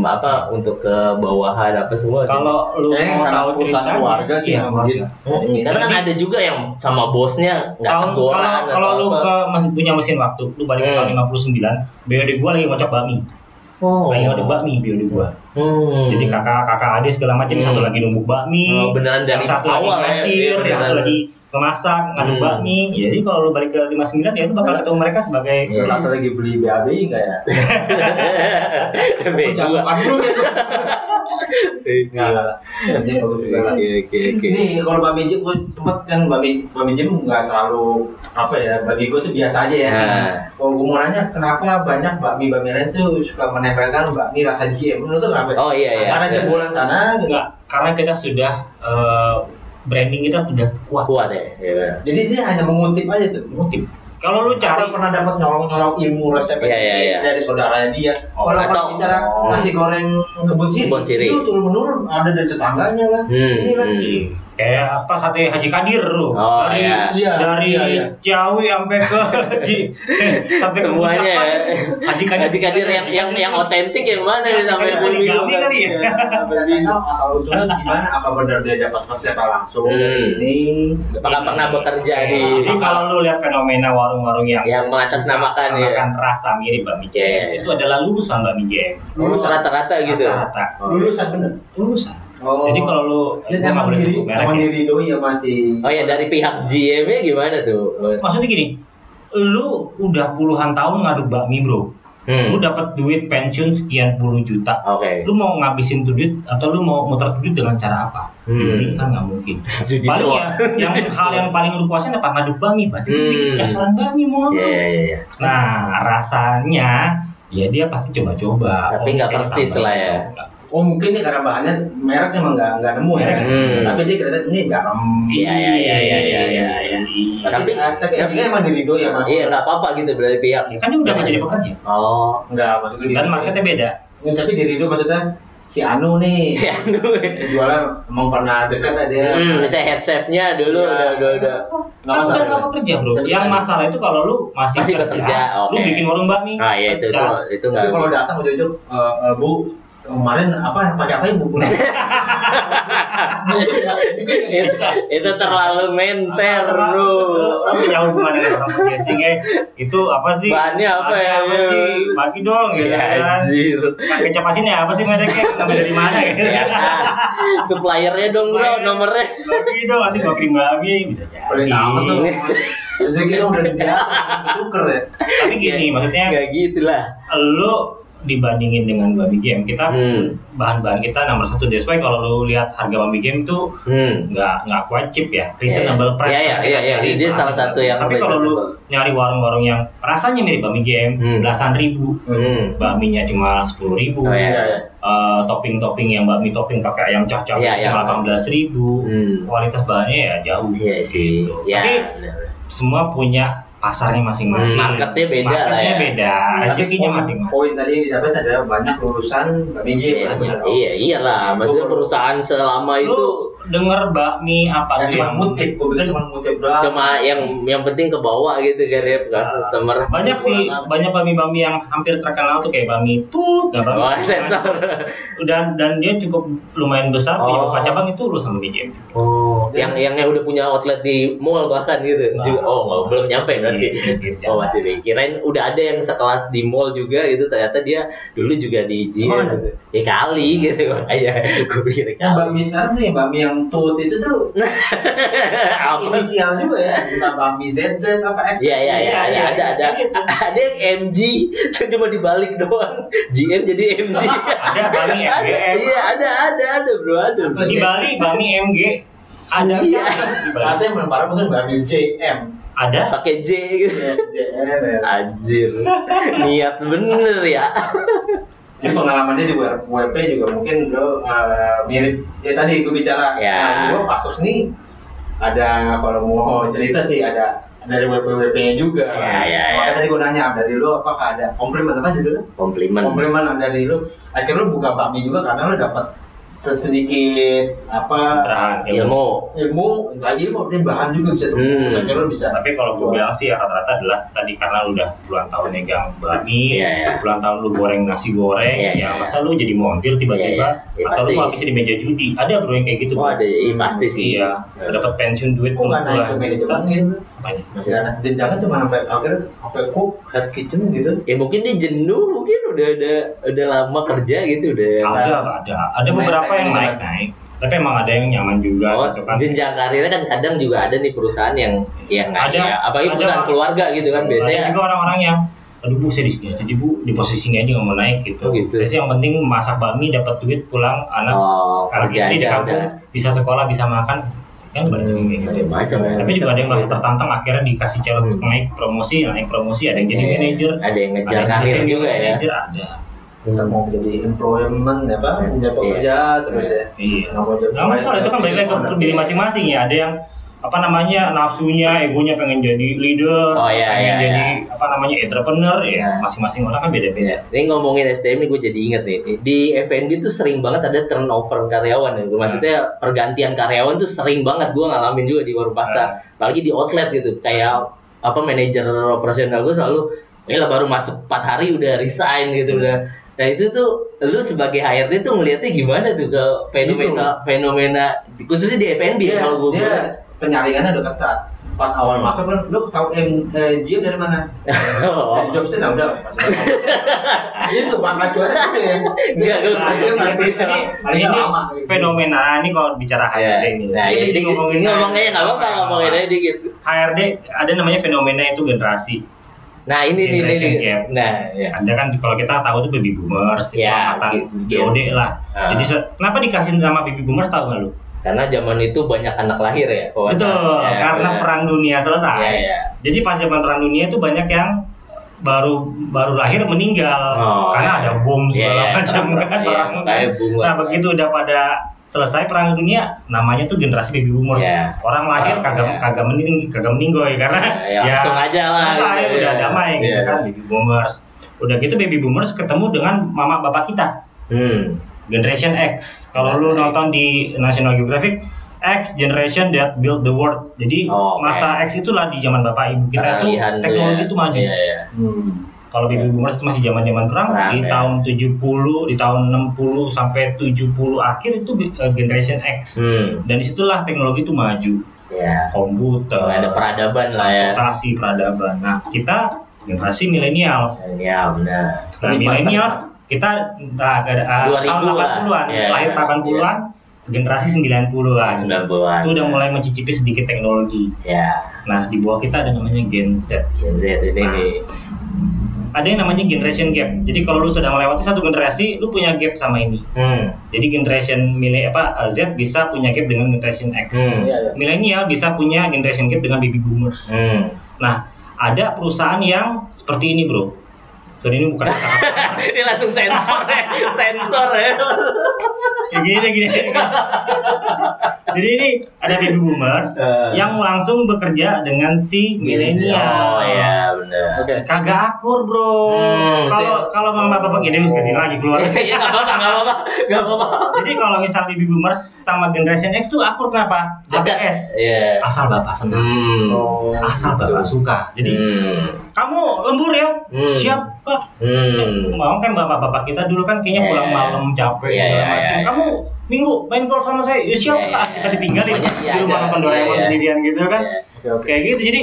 Speaker 5: apa untuk ke bawahan apa semua.
Speaker 6: Kalau lu
Speaker 4: Kayaknya
Speaker 6: mau tahu ceritanya,
Speaker 4: keluarga sih
Speaker 6: iya,
Speaker 4: gitu.
Speaker 5: Hmm, karena kan ada juga yang sama bosnya nggak
Speaker 6: Tahun kalau kalau lu ke mas- punya mesin waktu, lu balik ke
Speaker 5: Hmm.
Speaker 6: tahun 59, BOD gua lagi ngocok bakmi.
Speaker 5: oh.
Speaker 6: Lagi ngocok bakmi BOD gua.
Speaker 5: Hmm.
Speaker 6: Jadi kakak kakak adik segala macam
Speaker 5: Hmm.
Speaker 6: satu lagi numbuk bakmi.
Speaker 5: Oh, beneran dari
Speaker 6: yang satu lagi
Speaker 5: awal ya,
Speaker 6: ngasir,
Speaker 5: iya,
Speaker 6: yang satu lagi ngemasak, ngaduk
Speaker 5: Hmm.
Speaker 6: bakmi. Jadi kalau lu balik ke 59 ya lu bakal ketemu mereka sebagai
Speaker 4: Ya, satu lagi beli BAB enggak ya? Suka dulu ya. Enggak lah.
Speaker 5: Oke oke oke.
Speaker 4: Ini kalau Bami Jim, gue sempet kan Bami Bami Jim nggak terlalu apa ya bagi gue tuh biasa aja ya.
Speaker 5: Nah.
Speaker 4: Kalau gue mau nanya kenapa banyak bakmi bakmi lain tuh suka menempelkan bakmi rasa GM, menurut tuh kenapa?
Speaker 5: Oh iya iya.
Speaker 4: Karena jebolan sana gitu.
Speaker 6: enggak karena kita sudah eh, branding kita sudah kuat.
Speaker 5: kuat ya. Iya.
Speaker 4: Jadi dia hanya mengutip aja tuh.
Speaker 6: Mungkin. Kalau lu
Speaker 4: Cari pernah dapat nyolong-nyolong ilmu resep
Speaker 5: Iya, iya, iya.
Speaker 4: dari saudaranya dia.
Speaker 6: Oh,
Speaker 4: Kalau
Speaker 5: atau-
Speaker 4: bicara
Speaker 5: oh.
Speaker 4: nasi goreng kebun sirih,
Speaker 5: Kebun sirih.
Speaker 4: itu turun menurun ada dari tetangganya lah.
Speaker 5: Hmm,
Speaker 4: Ini lah.
Speaker 5: hmm.
Speaker 6: Kayak apa sate Haji Kadir lu.
Speaker 5: Oh,
Speaker 6: dari
Speaker 5: iya.
Speaker 4: Iya,
Speaker 6: dari
Speaker 4: iya, iya.
Speaker 6: Ciawi sampai ke sampai ke
Speaker 5: Semuanya
Speaker 6: Puncak
Speaker 5: ya.
Speaker 6: Haji Kadir.
Speaker 5: Haji Kadir yang yang yang otentik yang mana
Speaker 6: Haji
Speaker 5: nih sampai
Speaker 6: poligami kali ya.
Speaker 4: Jadi asal usulnya gimana? Apa benar dia dapat resepnya langsung
Speaker 5: Hmm.
Speaker 4: dari ini?
Speaker 5: Apakah pernah bekerja di
Speaker 6: Jadi kalau lu lihat fenomena warung-warung yang
Speaker 5: yang mengatasnamakan ya?
Speaker 6: rasa mirip
Speaker 5: Iya,
Speaker 6: jam,
Speaker 5: iya.
Speaker 6: itu adalah lulusan bakmi jam.
Speaker 5: lulus rata-rata gitu.
Speaker 6: Rata-rata.
Speaker 4: Lulusan bener.
Speaker 6: Lulusan.
Speaker 4: Oh.
Speaker 6: Jadi kalau lu
Speaker 4: Dan
Speaker 6: gua boleh sebut merek ya.
Speaker 4: diri doi ya masih.
Speaker 5: Oh ya dari pihak GM-nya gimana tuh?
Speaker 6: Maksudnya gini, lu udah puluhan tahun ngaduk bakmi bro
Speaker 5: Hmm.
Speaker 6: lu dapat duit pensiun sekian puluh juta
Speaker 5: Oke.
Speaker 6: lu mau ngabisin tuh duit atau lu mau muter tuh duit dengan cara apa
Speaker 5: Hmm.
Speaker 6: judi kan nggak mungkin
Speaker 5: Judi
Speaker 6: paling ya yang hal yang paling lu puasin apa ngaduk bakmi berarti lu bikin
Speaker 5: Hmm.
Speaker 6: restoran bakmi mau
Speaker 5: Iya iya iya.
Speaker 6: nah rasanya ya dia pasti coba-coba
Speaker 5: Tapi nggak
Speaker 6: Oke,
Speaker 5: persis lah ya.
Speaker 6: dong.
Speaker 4: Oh mungkin ya karena bahannya merek emang nggak nggak nemu ya.
Speaker 5: Hmm.
Speaker 4: Tapi dia kira ini garam.
Speaker 5: Iya, iya, iya, iya, iya, iya, iya.
Speaker 4: Tapi
Speaker 5: Tapi-
Speaker 4: tapi endingnya emang di Rido ya mas.
Speaker 5: Iya nggak apa-apa gitu dari pihak.
Speaker 6: Ya kan dia udah nggak jadi pekerja
Speaker 5: Oh.
Speaker 4: Enggak maksudnya
Speaker 6: dan marketnya beda
Speaker 4: Ya, tapi di Rido maksudnya si Anu nih
Speaker 5: Ya aduh.
Speaker 4: jualan emang pernah dekat aja dia.
Speaker 5: Hmm, misalnya head chef-nya dulu
Speaker 4: Iya.
Speaker 5: udah udah udah.
Speaker 4: Nggak
Speaker 6: kan udah
Speaker 4: masalah.
Speaker 6: nggak bekerja bro
Speaker 4: Tapi
Speaker 6: yang
Speaker 4: kan-
Speaker 6: masalah itu kalau lu masih,
Speaker 5: Masih bekerja,
Speaker 6: lu
Speaker 5: oke.
Speaker 6: bikin warung bakmi
Speaker 5: Ah iya itu itu, itu
Speaker 4: Tapi
Speaker 5: nggak.
Speaker 4: kalau datang ujung-ujung eh, eh, Bu kemarin apa pakai apa ibu?
Speaker 5: itu, itu terlalu menter bro.
Speaker 6: Lu punya hubungan dengan orang podcasting eh itu apa sih?
Speaker 5: Bahannya apa ya?
Speaker 6: Apa sih? Bagi dong gitu
Speaker 5: Ya,
Speaker 6: kan.
Speaker 5: anjir.
Speaker 6: Kan kecap asinnya apa sih mereknya? Ngambil dari mana gitu.
Speaker 5: Ya kan. Suppliernya dong bro nomornya.
Speaker 6: Bagi dong nanti gua kirim babi bisa jadi.
Speaker 4: tahu tuh. Rezekinya udah dibiasa, tuker ya.
Speaker 6: Tapi gini maksudnya
Speaker 5: Kayak gitulah.
Speaker 6: lu dibandingin dengan babi game kita
Speaker 5: Hmm.
Speaker 6: bahan-bahan kita nomor satu that's why kalau lu lihat harga babi game tuh
Speaker 5: Hmm.
Speaker 6: nggak nggak quite cheap ya reasonable
Speaker 5: Iya,
Speaker 6: price
Speaker 5: iya,
Speaker 6: kalau kita
Speaker 5: iya, iya.
Speaker 6: cari
Speaker 5: Dia
Speaker 6: bahan.
Speaker 5: salah satu yang
Speaker 6: tapi kalau lu nyari warung-warung yang rasanya mirip bami game
Speaker 5: Hmm.
Speaker 6: belasan ribu
Speaker 5: Hmm.
Speaker 6: bakminya cuma sepuluh ribu
Speaker 5: Oh, iya, iya.
Speaker 6: Eh, topping-topping yang bakmi topping pakai ayam cocok
Speaker 5: Iya, iya.
Speaker 6: cuma delapan belas ribu
Speaker 5: Hmm.
Speaker 6: kualitas bahannya ya jauh
Speaker 5: Iya sih.
Speaker 6: Gitu.
Speaker 5: Ya.
Speaker 6: tapi semua punya pasarnya masing-masing
Speaker 5: Hmm, marketnya beda lah
Speaker 6: marketnya
Speaker 5: ya.
Speaker 6: beda rezekinya masing-masing
Speaker 4: Poin tadi yang didapat adalah banyak lulusan Babi J.
Speaker 5: Iya, iya, iyalah. Maksudnya perusahaan selama itu
Speaker 6: lu denger bakmi apa
Speaker 4: Ya,
Speaker 6: tuh
Speaker 4: cuma
Speaker 6: yang
Speaker 4: ngutip, gue pikir cuma ngutip doang.
Speaker 5: cuma yang yang penting ke bawah gitu kan ya ke customer.
Speaker 6: banyak sih banyak bami-bami yang hampir terkenal tuh kayak bami tut dan bami
Speaker 5: Oh, sensor.
Speaker 6: dan dan dia cukup lumayan besar punya
Speaker 5: Oh.
Speaker 6: beberapa cabang itu lu sama BGM
Speaker 5: Oh, yang yang yang udah punya outlet di mall bahkan gitu.
Speaker 6: Nah.
Speaker 5: Juga, oh, nggak- belum nyampe berarti.
Speaker 6: Gitu.
Speaker 5: Oh masih deh. Kirain udah ada yang sekelas di mall juga gitu. Ternyata dia dulu juga di
Speaker 4: ada?
Speaker 5: Gitu. Ya kali gitu makanya. Gue pikir kali.
Speaker 4: bakmi sekarang tuh yang bakmi yang tut itu tuh
Speaker 5: Apa?
Speaker 4: inisial juga ya, entah bakmi ZZ apa X.
Speaker 5: Iya iya iya
Speaker 6: Iya,
Speaker 5: ada
Speaker 6: iya,
Speaker 5: ada ada
Speaker 6: gitu.
Speaker 5: ada yang MG itu cuma dibalik doang GM jadi MG
Speaker 6: ada bami
Speaker 5: ada
Speaker 6: MGM
Speaker 5: iya ada ada ada bro ada
Speaker 4: Atau
Speaker 6: di Bali bami MG ada
Speaker 5: Iya.
Speaker 6: Bali
Speaker 4: Atau yang paling parah mungkin bakmi JM.
Speaker 6: ada
Speaker 5: pakai J gitu
Speaker 4: JM ya.
Speaker 5: anjir niat bener ya
Speaker 4: Jadi pengalamannya di WP juga mungkin lo eh, mirip ya tadi gue bicara
Speaker 5: Ya.
Speaker 4: nah, gue pasus nih ada kalau mau cerita sih ada dari WP WP nya juga.
Speaker 5: Ya, ya, ya.
Speaker 4: Makanya tadi gue nanya dari lu apakah ada komplimen apa judulnya?
Speaker 5: komplimen
Speaker 4: Komplimen dari lu. Akhirnya lu buka bakmi juga karena lu dapat sedikit apa
Speaker 6: pencerahan
Speaker 5: ilmu
Speaker 4: ilmu entah ilmu artinya bahan juga bisa tuh.
Speaker 5: Hmm.
Speaker 4: Lu bisa.
Speaker 6: tapi kalau gue bilang sih ya rata-rata adalah tadi karena lu udah puluhan tahun megang bami
Speaker 5: Iya, iya.
Speaker 6: puluhan tahun lu goreng nasi goreng
Speaker 5: Iya,
Speaker 6: ya
Speaker 5: iya.
Speaker 6: masa lu jadi montir tiba-tiba
Speaker 5: Iya, iya. Ya,
Speaker 6: atau lu
Speaker 5: pasti.
Speaker 6: habisnya di meja judi ada bro yang kayak gitu
Speaker 5: oh ada iya pasti sih
Speaker 6: iya dapat pensiun duit
Speaker 4: Kok nggak naik ke manajemen gitu? Masih ada jenjangnya cuma sampai akhirnya sampai cook head kitchen gitu.
Speaker 5: ya mungkin dia jenuh mungkin udah ada udah lama kerja gitu udah
Speaker 6: ada ada ada
Speaker 4: Naik,
Speaker 6: beberapa
Speaker 4: naik,
Speaker 6: yang
Speaker 4: naik.
Speaker 6: naik naik tapi emang ada yang nyaman juga
Speaker 5: Oh,
Speaker 6: gitu kan
Speaker 5: jenjang karirnya kan kadang juga ada nih perusahaan yang yang nggak
Speaker 6: Ada,
Speaker 5: ya, apalagi
Speaker 6: ada.
Speaker 5: perusahaan keluarga gitu kan biasanya
Speaker 6: ada juga orang-orang yang aduh bu saya di sini aja bu di posisi sini aja nggak mau naik gitu.
Speaker 5: Oh, gitu.
Speaker 6: Saya sih yang penting masak bakmi dapat duit pulang anak
Speaker 5: oh
Speaker 6: anak istri di kampung bisa sekolah bisa makan kan banyak gitu.
Speaker 5: macam-macam ya.
Speaker 6: Tapi juga ada yang merasa tertantang akhirnya dikasih cara untuk
Speaker 5: Hmm.
Speaker 6: naik promosi naik promosi ada yang jadi
Speaker 5: Iya,
Speaker 6: manajer.
Speaker 5: Ada yang ngejar
Speaker 6: ada yang
Speaker 5: juga ya.
Speaker 6: manajer ada.
Speaker 4: Kita mau jadi employment ya pak, punya pekerja terus ya.
Speaker 6: iya.
Speaker 4: Nggak mau jadi
Speaker 6: Nggak masalah itu kan balik lagi ke diri masing-masing ya. Ada yang apa namanya nafsunya egonya pengen jadi leader
Speaker 5: Oh, iya,
Speaker 6: pengen
Speaker 5: iya,
Speaker 6: jadi apa namanya entrepreneur ya
Speaker 5: Iya.
Speaker 6: masing-masing orang kan beda-beda
Speaker 5: Ya, ini ngomongin SDM nih gue jadi inget nih di FNB tuh sering banget ada turnover karyawan ya. Maksudnya pergantian karyawan tuh sering banget gue ngalamin juga di warung pasta, apalagi di outlet gitu. Kayak apa manajer operasional gue selalu, ya baru masuk 4 hari udah resign gitu udah. Nah itu tuh lu sebagai HRD tuh ngelihatnya gimana tuh ke fenomena fenomena khususnya di FNB ya kalau gue
Speaker 4: dia penyaringannya udah ketat. pas awal masuk kan lu tahu M eh, GM dari mana?
Speaker 5: Oh.
Speaker 4: Dari Jobson nah udah. itu pangkat juara itu ya.
Speaker 5: Enggak,
Speaker 6: Nah, ini
Speaker 4: lama.
Speaker 6: fenomena ini kalau bicara. HRD ini.
Speaker 5: Nah,
Speaker 6: Jadi
Speaker 5: ini
Speaker 6: ngomongin
Speaker 5: ngomongnya nggak apa-apa, ngomongin aja dikit.
Speaker 6: HRD ada namanya fenomena itu generasi.
Speaker 5: Nah, ini nih, ini
Speaker 6: gap.
Speaker 5: Nah, ya.
Speaker 6: Ada kan kalau kita tahu tuh baby boomers, itu
Speaker 5: Ya,
Speaker 6: angkatan
Speaker 5: gitu.
Speaker 6: BOD lah.
Speaker 5: Ah.
Speaker 6: Jadi se- kenapa dikasih sama baby boomers tahu nggak lu?
Speaker 5: Karena zaman itu banyak anak lahir ya. nggak
Speaker 6: Betul.
Speaker 5: Ya,
Speaker 6: karena
Speaker 5: benar.
Speaker 6: perang dunia selesai.
Speaker 5: Ya, ya.
Speaker 6: Jadi pas zaman perang dunia itu banyak yang baru baru lahir meninggal
Speaker 5: Oh,
Speaker 6: karena
Speaker 5: ya.
Speaker 6: ada bom
Speaker 5: Iya,
Speaker 6: segala
Speaker 5: iya,
Speaker 6: macam
Speaker 5: perang-
Speaker 6: kan
Speaker 5: iya,
Speaker 6: perang.
Speaker 5: boom
Speaker 6: Nah begitu udah pada selesai perang dunia, namanya tuh generasi baby boomers.
Speaker 5: Iya.
Speaker 6: Orang lahir
Speaker 5: Oh,
Speaker 6: kagak
Speaker 5: iya.
Speaker 6: kagak mening kagak meninggoy karena
Speaker 5: Ya, ya, langsung aja lah.
Speaker 6: selesai
Speaker 5: gitu,
Speaker 6: udah
Speaker 5: ya.
Speaker 6: damai gitu
Speaker 5: Iya.
Speaker 6: kan baby boomers. Udah gitu baby boomers ketemu dengan mama bapak kita.
Speaker 5: Hmm.
Speaker 6: Generation X. Kalau lu nonton di National Geographic, X generation that build the world. Jadi
Speaker 5: Oh, oke.
Speaker 6: masa X itulah di zaman bapak ibu kita tuh
Speaker 5: Peralihan tuh
Speaker 6: teknologi
Speaker 5: ya.
Speaker 6: itu maju.
Speaker 5: Iya, iya.
Speaker 4: Hmm.
Speaker 6: Kalau baby boomers itu masih zaman-zaman perang,
Speaker 5: Perang,
Speaker 6: di
Speaker 5: ya.
Speaker 6: tahun 70, di tahun 60 sampai 70 akhir itu uh, generation X.
Speaker 5: Hmm.
Speaker 6: Dan di situlah teknologi itu maju.
Speaker 5: Ya.
Speaker 6: Komputer,
Speaker 5: Ada peradaban lah ya.
Speaker 6: transportasi, peradaban. Nah, kita generasi millennials.
Speaker 5: Ya, benar.
Speaker 6: Nah, millennials kita nah, uh,
Speaker 5: 2000
Speaker 6: tahun
Speaker 5: lah.
Speaker 6: 80-an,
Speaker 5: Iya,
Speaker 6: lahir 80-an, generasi 90-an.
Speaker 5: 90-an.
Speaker 6: Itu udah mulai mencicipi sedikit teknologi.
Speaker 5: Ya.
Speaker 6: Nah, di bawah kita ada namanya Gen Z.
Speaker 5: Gen Z ini
Speaker 6: Nah. Ada yang namanya generation gap. Jadi kalau lu sudah melewati satu generasi, lu punya gap sama ini.
Speaker 5: Hmm.
Speaker 6: Jadi generation milih apa uh, Z bisa punya gap dengan generation X.
Speaker 5: Hmm.
Speaker 4: Iya, iya.
Speaker 6: Milenial bisa punya generation gap dengan baby boomers.
Speaker 5: Hmm.
Speaker 6: Nah, ada perusahaan yang seperti ini, Bro. Dan ini bukan
Speaker 5: ini langsung sensor ya, sensor ya.
Speaker 6: kayak gini deh gini. Jadi ini ada baby boomers
Speaker 5: Eh.
Speaker 6: yang langsung bekerja dengan si milenial.
Speaker 5: Oh ya benar.
Speaker 4: Oke.
Speaker 6: Kagak akur, Bro.
Speaker 5: Hmm,
Speaker 6: Kalau
Speaker 5: betul.
Speaker 6: kalau mama bapak gini ganti lagi keluar.
Speaker 5: Iya nggak apa-apa, nggak apa-apa.
Speaker 6: Jadi kalau misal baby boomers sama generation X tuh akur kenapa? ABS.
Speaker 5: Iya.
Speaker 6: Asal bapak senang.
Speaker 5: Hmm.
Speaker 4: Oh,
Speaker 6: Asal bapak suka. Jadi
Speaker 5: Hmm.
Speaker 6: kamu lembur ya?
Speaker 5: Hmm.
Speaker 6: Siap, Pak.
Speaker 5: Hmm.
Speaker 6: Mau kan bapak-bapak kita dulu kan kayaknya
Speaker 5: Iya,
Speaker 6: pulang
Speaker 5: iya.
Speaker 6: malam capek
Speaker 5: Iya,
Speaker 6: segala
Speaker 5: iya,
Speaker 6: macam.
Speaker 5: iya,
Speaker 6: Kamu minggu main golf sama saya, ya siap
Speaker 5: Iya,
Speaker 6: lah.
Speaker 5: iya,
Speaker 6: Kita
Speaker 5: iya.
Speaker 6: ditinggalin
Speaker 5: iya
Speaker 6: di rumah nonton Doraemon
Speaker 5: Iya, iya.
Speaker 6: sendirian gitu kan.
Speaker 5: Iya.
Speaker 4: Oke, oke.
Speaker 6: Kayak gitu. Jadi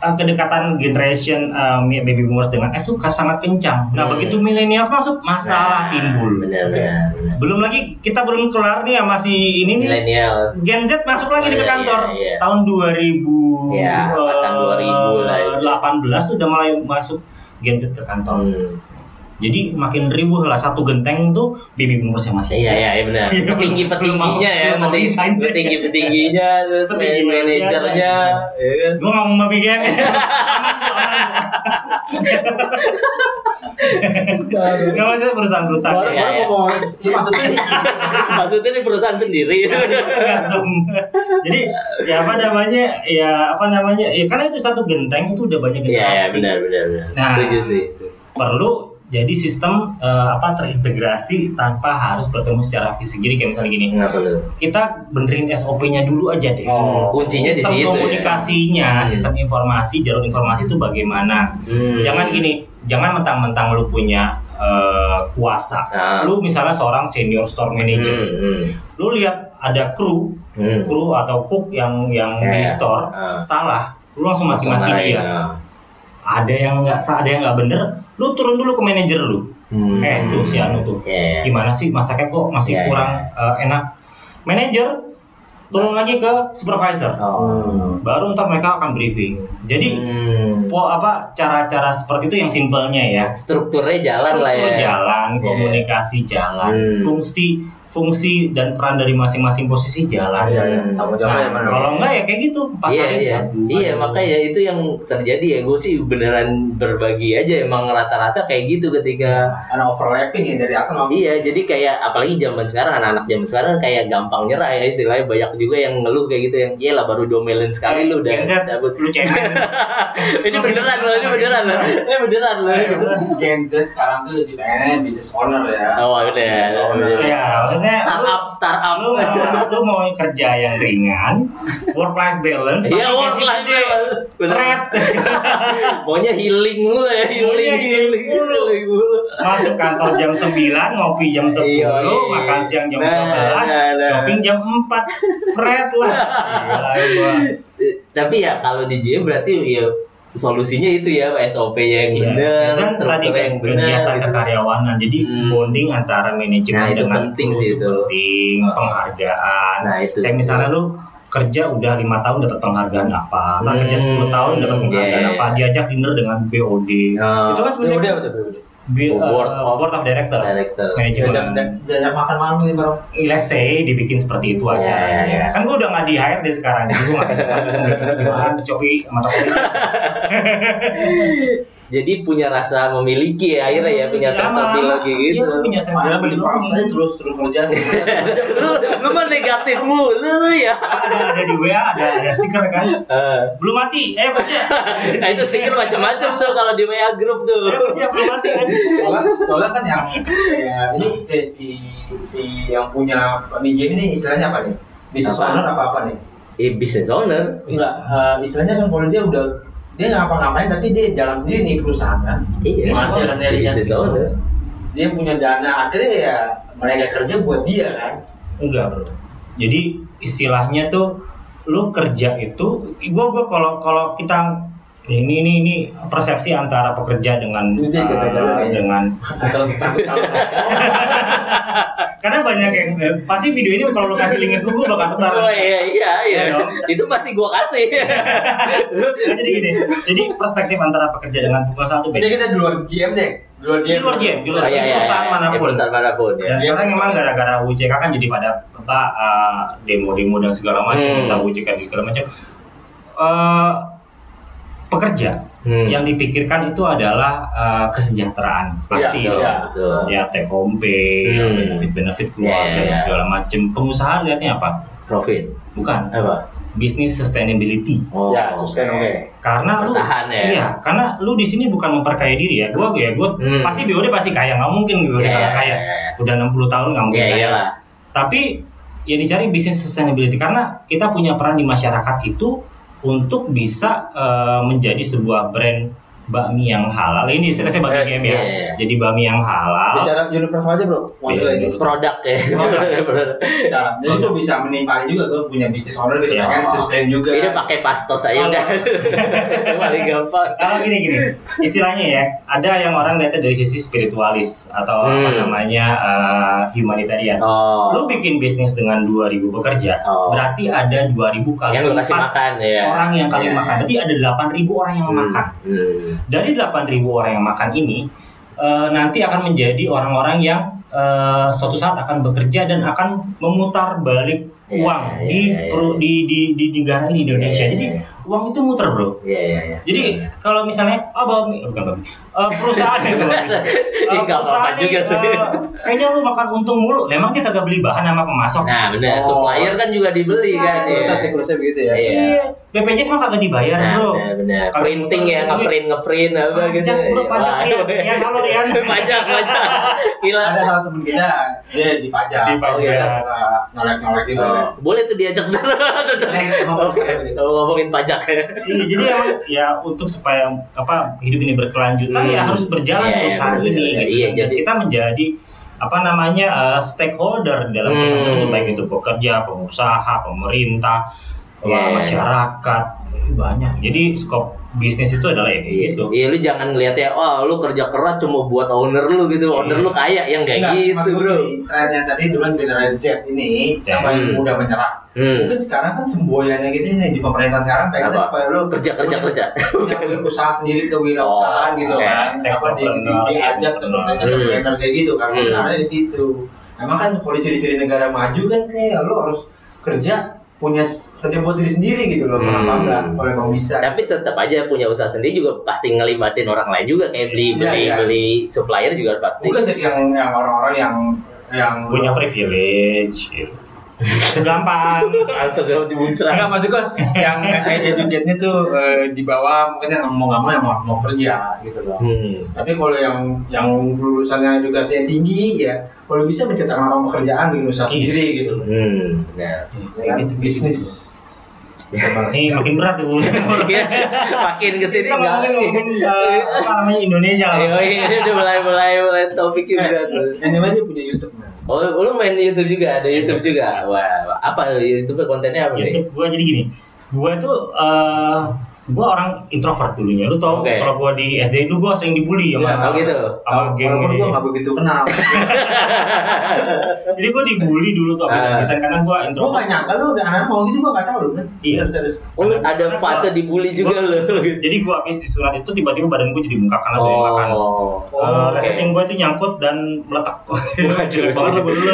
Speaker 6: uh, kedekatan generation uh, baby boomers dengan X tuh sangat kencang. Nah,
Speaker 5: Hmm.
Speaker 6: begitu millennials masuk, masalah
Speaker 5: Nah,
Speaker 6: timbul.
Speaker 5: Benar, benar, benar.
Speaker 6: Belum lagi kita belum kelar nih ya masih ini nih.
Speaker 5: Millennials.
Speaker 6: Gen Z masuk lagi nih ke
Speaker 5: Iya,
Speaker 6: kantor
Speaker 5: iya, iya.
Speaker 6: tahun 2000
Speaker 5: Iya, angkatan 2000 lah itu.
Speaker 6: 18 sudah mulai masuk Gen Z ke kantor.
Speaker 5: Hmm.
Speaker 6: Jadi makin ribuh lah satu genteng tuh baby boomers yang masih.
Speaker 5: Iya, iya, iya benar.
Speaker 6: Iya,
Speaker 5: Petinggi petingginya ya, petinggi petinggi petingginya, terus
Speaker 6: Petinggi
Speaker 5: manajernya, ya kan.
Speaker 6: Gue nggak mau gen. Gak maksudnya perusahaan-perusahaan.
Speaker 4: Baru
Speaker 5: Iya, iya.
Speaker 4: ngomong, ini maksudnya ini.
Speaker 5: Maksudnya di perusahaan sendiri.
Speaker 6: Jadi ya apa namanya ya apa namanya ya karena itu satu genteng itu udah banyak
Speaker 5: Iya, iya,
Speaker 6: generasi.
Speaker 5: benar, benar, benar.
Speaker 6: Nah.
Speaker 5: Setuju sih.
Speaker 6: perlu jadi sistem eh, apa terintegrasi tanpa harus bertemu secara fisik. Jadi kayak misalnya gini,
Speaker 5: Nggak perlu.
Speaker 6: kita benerin SOP-nya dulu aja deh.
Speaker 4: Oh,
Speaker 5: kuncinya di
Speaker 6: sistem
Speaker 5: situ ya.
Speaker 6: komunikasinya,
Speaker 5: Hmm.
Speaker 6: sistem informasi, jalur informasi itu bagaimana?
Speaker 5: Hmm.
Speaker 6: Jangan gini, jangan mentang-mentang lu punya eh, kuasa.
Speaker 5: Nah.
Speaker 6: Lu misalnya seorang senior store manager,
Speaker 5: Hmm, hmm,
Speaker 6: lu lihat ada kru,
Speaker 5: hmm.
Speaker 6: kru atau cook yang yang di
Speaker 5: Ya,
Speaker 6: store
Speaker 5: ah.
Speaker 6: salah, lu langsung mati-mati dia.
Speaker 5: ah.
Speaker 6: Ada yang nggak ada yang nggak bener, lu turun dulu ke manajer lu.
Speaker 5: Hmm.
Speaker 6: Eh tuh si Anu tuh.
Speaker 5: Iya.
Speaker 6: Gimana sih masaknya kok masih
Speaker 5: Iya,
Speaker 6: kurang eh, enak? Manajer turun lagi ke supervisor.
Speaker 5: Oh.
Speaker 6: Baru ntar mereka akan briefing. Jadi
Speaker 5: Hmm.
Speaker 6: po apa cara-cara seperti itu yang simpelnya ya.
Speaker 5: strukturnya jalan lah ya.
Speaker 6: Struktur jalan,
Speaker 5: Iya.
Speaker 6: komunikasi jalan,
Speaker 5: Hmm.
Speaker 6: fungsi fungsi dan peran dari masing-masing posisi jalan.
Speaker 4: Iya, iya. Yang
Speaker 6: Nah,
Speaker 4: mana?
Speaker 6: kalau enggak ya kayak gitu empat
Speaker 5: Iya
Speaker 6: hari
Speaker 5: iya
Speaker 6: cabut.
Speaker 5: iya makanya itu yang terjadi ya gue sih beneran berbagi aja emang rata-rata kayak gitu ketika
Speaker 4: Ada overlapping ya dari atas sama
Speaker 5: iya jadi kayak apalagi zaman sekarang anak-anak zaman sekarang kayak gampang nyerah ya istilahnya banyak juga yang ngeluh kayak gitu yang iya lah baru domelin sekali lu udah cabut
Speaker 6: lu cemen.
Speaker 5: ini beneran loh ini beneran loh ini beneran loh
Speaker 4: Gen Z sekarang tuh lebih pengen bisnis owner ya.
Speaker 5: oh udah
Speaker 6: ya, maksudnya
Speaker 5: startup startup
Speaker 6: lu, lu mau lu mau kerja yang ringan, work life balance,
Speaker 5: Iya,
Speaker 6: tapi
Speaker 5: work life balance.
Speaker 6: Thread.
Speaker 5: Maunya healing mulu ya, healing, healing,
Speaker 6: mulu. Masuk kantor jam 9, ngopi jam 10,
Speaker 5: Iya, iya.
Speaker 6: makan siang jam
Speaker 5: Nah,
Speaker 6: 12,
Speaker 5: nah, nah.
Speaker 6: shopping jam 4. Thread lah. Gila
Speaker 5: tapi ya kalau di GM berarti ya solusinya itu ya SOP-nya yang
Speaker 6: Iya.
Speaker 5: benar,
Speaker 6: kan tadi
Speaker 5: yang benar.
Speaker 6: kegiatan
Speaker 5: gitu.
Speaker 6: kekaryawanan jadi
Speaker 5: Hmm.
Speaker 6: bonding antara manajemen
Speaker 5: Nah, itu
Speaker 6: dengan
Speaker 5: penting sih itu.
Speaker 6: penting penghargaan
Speaker 5: Nah, itu.
Speaker 6: kayak misalnya lu kerja udah lima tahun dapat penghargaan apa ntar kerja
Speaker 5: Hmm,
Speaker 6: 10 tahun dapat penghargaan
Speaker 5: iya.
Speaker 6: apa diajak dinner dengan BOD
Speaker 5: Oh,
Speaker 6: itu kan
Speaker 4: BOD
Speaker 6: sebenarnya
Speaker 4: apa tuh BOD?
Speaker 6: B-
Speaker 5: Board
Speaker 6: uh,
Speaker 5: of
Speaker 6: board of directors,
Speaker 5: Directors.
Speaker 6: manajemen
Speaker 4: Diajak diajak makan malam nih baru.
Speaker 6: let's say dibikin seperti itu
Speaker 5: Iya,
Speaker 6: aja
Speaker 5: iya, iya.
Speaker 6: kan gue udah nggak di hire deh sekarang jadi gue nggak bisa di Shopee sama Tokopedia
Speaker 5: Jadi punya rasa memiliki ya akhirnya ya punya sense of
Speaker 6: Sama.
Speaker 5: belonging
Speaker 6: Iya,
Speaker 5: gitu.
Speaker 6: lu punya sense of
Speaker 4: beli
Speaker 6: belonging.
Speaker 4: pas aja terus terus kerja.
Speaker 5: lu lu mah negatif mulu lu ya.
Speaker 6: ada ada di WA ada ada stiker kan
Speaker 5: Eh,
Speaker 6: belum mati eh kerja
Speaker 5: nah itu stiker macam-macam tuh kalau di WA grup tuh.
Speaker 6: eh kerja belum mati kan
Speaker 4: soalnya, soalnya kan yang kayak ini eh, si si yang punya manajemen ini istilahnya apa nih? Business
Speaker 5: Apa?
Speaker 4: owner apa apa nih?
Speaker 5: Eh business owner.
Speaker 4: Enggak, eh, istilahnya kan kalau dia udah dia nggak ngapa-ngapain tapi dia jalan sendiri nih perusahaan kan.
Speaker 5: Iya.
Speaker 4: Masih ada
Speaker 5: business owner.
Speaker 4: Dia punya dana akhirnya ya mereka kerja buat dia kan.
Speaker 6: enggak bro jadi istilahnya tuh lu kerja itu gua gua kalau kalau kita ini ini ini persepsi antara pekerja dengan eh, dengan
Speaker 4: takut salah.
Speaker 6: karena banyak yang eh, pasti video ini kalau lu kasih linknya ke gua bakal sebar
Speaker 5: Oh iya iya iya.
Speaker 6: Iya dong.
Speaker 5: Itu pasti gua kasih.
Speaker 6: Nah, jadi gini jadi perspektif antara pekerja dengan pengusaha itu
Speaker 4: Ini
Speaker 6: beda
Speaker 4: kita di luar GM deh. Di luar
Speaker 6: di
Speaker 4: GM.
Speaker 6: luar game di luar
Speaker 5: Oh, iya, iya,
Speaker 6: perusahaan
Speaker 5: mana
Speaker 6: pun
Speaker 5: Ya, perusahaan mana pun ya.
Speaker 6: Dan sekarang memang gara-gara UJK kan jadi pada apa uh, demo-demo dan segala macam
Speaker 5: Hmm.
Speaker 6: tentang UJK dan segala macam. Eh, pekerja
Speaker 5: Hmm.
Speaker 6: yang dipikirkan itu adalah uh, kesejahteraan pasti
Speaker 5: betul,
Speaker 4: Iya.
Speaker 5: betul.
Speaker 6: ya take home pay,
Speaker 5: Hmm.
Speaker 6: benefit-benefit keluarga
Speaker 5: Iya,
Speaker 6: dan
Speaker 5: iya.
Speaker 6: segala macam. Pengusaha lihatnya apa?
Speaker 5: Profit.
Speaker 6: Bukan
Speaker 5: Apa?
Speaker 6: business sustainability.
Speaker 5: Oh,
Speaker 4: Ya, sustain oke.
Speaker 6: Karena lu
Speaker 5: ya.
Speaker 6: Iya, karena lu di sini bukan memperkaya diri ya. Gua ya gua
Speaker 5: Hmm.
Speaker 6: pasti BOD pasti kaya, nggak mungkin BOD
Speaker 5: Iya,
Speaker 6: nggak
Speaker 5: iya,
Speaker 6: kaya.
Speaker 5: iya.
Speaker 6: Udah 60 tahun nggak mungkin
Speaker 5: Iya
Speaker 6: kaya.
Speaker 5: iyalah.
Speaker 6: Tapi ya dicari bisnis sustainability karena kita punya peran di masyarakat itu untuk bisa eh, menjadi sebuah brand bakmi yang halal. Ini saya saya bakmi
Speaker 5: Yes,
Speaker 6: game ya.
Speaker 5: iya, iya.
Speaker 6: Jadi bakmi yang halal.
Speaker 4: Bicara universal aja bro. Maksudnya
Speaker 6: Iya,
Speaker 4: ini.
Speaker 5: Produk ya.
Speaker 6: Produk.
Speaker 4: Cara. Jadi gue bisa menimpali juga gue punya bisnis owner gitu
Speaker 6: Iya.
Speaker 4: kan sustain juga.
Speaker 5: Ini pakai pastos aja
Speaker 6: Kalau-
Speaker 5: udah. Paling gampang.
Speaker 6: Kalau gini gini, istilahnya ya, ada yang orang lihatnya dari sisi spiritualis atau apa
Speaker 5: Hmm.
Speaker 6: namanya eh, humanitarian.
Speaker 5: Oh.
Speaker 6: Lu bikin bisnis dengan 2000 pekerja,
Speaker 5: Oh.
Speaker 6: berarti ada 2000 kali
Speaker 5: yang lu kasih
Speaker 6: empat
Speaker 5: makan ya.
Speaker 6: orang yang kali
Speaker 5: Iya,
Speaker 6: makan. Berarti ada 8000 orang yang
Speaker 5: Hmm.
Speaker 6: makan. Dari 8000 orang yang makan ini eh, nanti akan menjadi orang-orang yang eh, suatu saat akan bekerja dan akan memutar balik
Speaker 5: Iya,
Speaker 6: uang
Speaker 5: iya,
Speaker 6: di,
Speaker 5: iya, iya.
Speaker 6: peru- di di di negara ini Indonesia.
Speaker 5: Iya, iya,
Speaker 6: Jadi. Uang itu muter, Bro.
Speaker 5: Iya iya iya.
Speaker 6: Jadi kalau misalnya oh Bami, oh, bukan Bami, Eh, perusahaan ya Bami. Eh,
Speaker 5: nggak apa-apa
Speaker 6: perusahaan
Speaker 5: juga
Speaker 6: nih,
Speaker 5: sih.
Speaker 6: eh, kayaknya lu makan untung mulu. Memang dia kagak beli bahan sama pemasok.
Speaker 5: Nah benar,
Speaker 4: Oh.
Speaker 5: supplier kan juga dibeli kan ya.
Speaker 4: Kursa siklusnya begitu ya.
Speaker 5: Iya.
Speaker 6: Iya, BPJS mah kagak dibayar,
Speaker 5: Nah,
Speaker 6: Bro.
Speaker 5: benar, benar.
Speaker 6: Kalau
Speaker 5: Printing ya, ngeprint ngeprint apa gitu.
Speaker 6: Pajak, bro, pajak
Speaker 5: Wah,
Speaker 6: Rian. Rian, halo, Rian.
Speaker 5: pajak, pajak. Gila.
Speaker 4: Ada salah temen kita dia dipajak.
Speaker 6: Dipajak.
Speaker 4: Oh, juga.
Speaker 5: Oh, boleh tuh diajak dulu.
Speaker 4: Next, emang
Speaker 5: kalau ngomongin pajak ya.
Speaker 6: Iya, jadi emang ya untuk supaya apa hidup ini berkelanjutan
Speaker 5: Hmm.
Speaker 6: ya harus berjalan
Speaker 5: Iya,
Speaker 6: perusahaan
Speaker 5: iya,
Speaker 6: ini
Speaker 5: benar,
Speaker 6: gitu.
Speaker 5: iya,
Speaker 6: Dan
Speaker 5: jadi-
Speaker 6: kita menjadi apa namanya uh, stakeholder dalam perusahaan
Speaker 5: Hmm.
Speaker 6: tersebut baik itu pekerja, pengusaha, pemerintah,
Speaker 5: Iya.
Speaker 6: uh, masyarakat banyak. Jadi skop bisnis itu adalah ya kayak
Speaker 5: Iya,
Speaker 6: gitu.
Speaker 5: iya, lu jangan ngeliatnya, oh lu kerja keras cuma buat owner lu gitu, owner
Speaker 6: Iya.
Speaker 5: lu kaya, yang kayak
Speaker 4: Enggak,
Speaker 5: gitu bro.
Speaker 4: trennya tadi dulu generasi Z ini
Speaker 6: Z.
Speaker 4: apa yang
Speaker 5: Hmm.
Speaker 4: mudah menyerah.
Speaker 5: Hmm.
Speaker 4: Mungkin sekarang kan semboyannya gitu nih di pemerintahan sekarang pengen
Speaker 5: Apa?
Speaker 4: supaya lu
Speaker 5: Kerja kerja
Speaker 4: punya-
Speaker 5: kerja.
Speaker 4: punya wir- usaha sendiri kewirausahaan
Speaker 5: Oh,
Speaker 4: gitu
Speaker 6: oke.
Speaker 4: kan. Apa di, di, diajak
Speaker 6: entrepreneur.
Speaker 4: seperti entrepreneur kayak gitu kan.
Speaker 5: Hmm.
Speaker 4: Sekarang di situ. Emang kan kalau ciri-ciri negara maju kan kayak lu harus kerja punya kerja buat diri sendiri gitu loh.
Speaker 5: Hmm.
Speaker 4: Kenapa enggak? Kalau emang bisa.
Speaker 5: Tapi tetap aja punya usaha sendiri juga pasti ngelibatin orang lain juga kayak beli
Speaker 4: Iya,
Speaker 5: beli
Speaker 4: iya.
Speaker 5: beli supplier juga pasti.
Speaker 4: Bukan jadi yang yang orang-orang yang yang
Speaker 6: Punya privilege gitu. Gampang.
Speaker 5: Langsung gak dimuncrat.
Speaker 4: Enggak maksud gua yang educate-nya tuh eh, di bawah mungkin yang mau nggak mau yang mau, mau kerja gitu loh.
Speaker 5: Hmm.
Speaker 4: Tapi kalau yang yang lulusannya edukasinya tinggi ya kalau bisa menciptakan orang pekerjaan bikin usaha
Speaker 6: Iya.
Speaker 4: sendiri gitu loh.
Speaker 5: Hmm. Nah.
Speaker 4: Ya kan? bisnis.
Speaker 6: Ini makin berat tuh.
Speaker 5: Iya, Makin ke sini
Speaker 6: Kita ngomongin ngomongin uh, apa namanya Indonesia lah.
Speaker 5: Ayo, ini udah mulai mulai mulai topiknya berat. tuh.
Speaker 4: Yang namanya punya YouTube.
Speaker 5: Oh, lu main YouTube juga, ada YouTube juga. Wah, apa YouTube kontennya apa?
Speaker 6: YouTube gua jadi gini. gue itu eh gue orang introvert dulunya. Lu tau
Speaker 5: Oke.
Speaker 6: kalau gue di SD itu gue sering dibully sama
Speaker 4: Ya,
Speaker 5: tau gitu.
Speaker 6: sama geng
Speaker 4: Walaupun
Speaker 6: ini.
Speaker 4: gue nggak begitu kenal.
Speaker 6: Jadi gue dibully dulu tuh
Speaker 5: Ah.
Speaker 6: abis-abisan karena gue
Speaker 4: gue nggak
Speaker 6: introvert.
Speaker 4: nyangka lu udah anak mau gitu gue nggak tahu lu.
Speaker 6: Iya.
Speaker 4: Serius.
Speaker 5: Oh, lu ada fase dibully juga lo.
Speaker 6: Jadi gue habis disurat itu tiba-tiba badan gue jadi bengkak karena banyak makan.
Speaker 5: Oh.
Speaker 6: Eh,
Speaker 5: oke.
Speaker 6: resleting gue itu nyangkut dan meletak. Jelek banget gue dulu.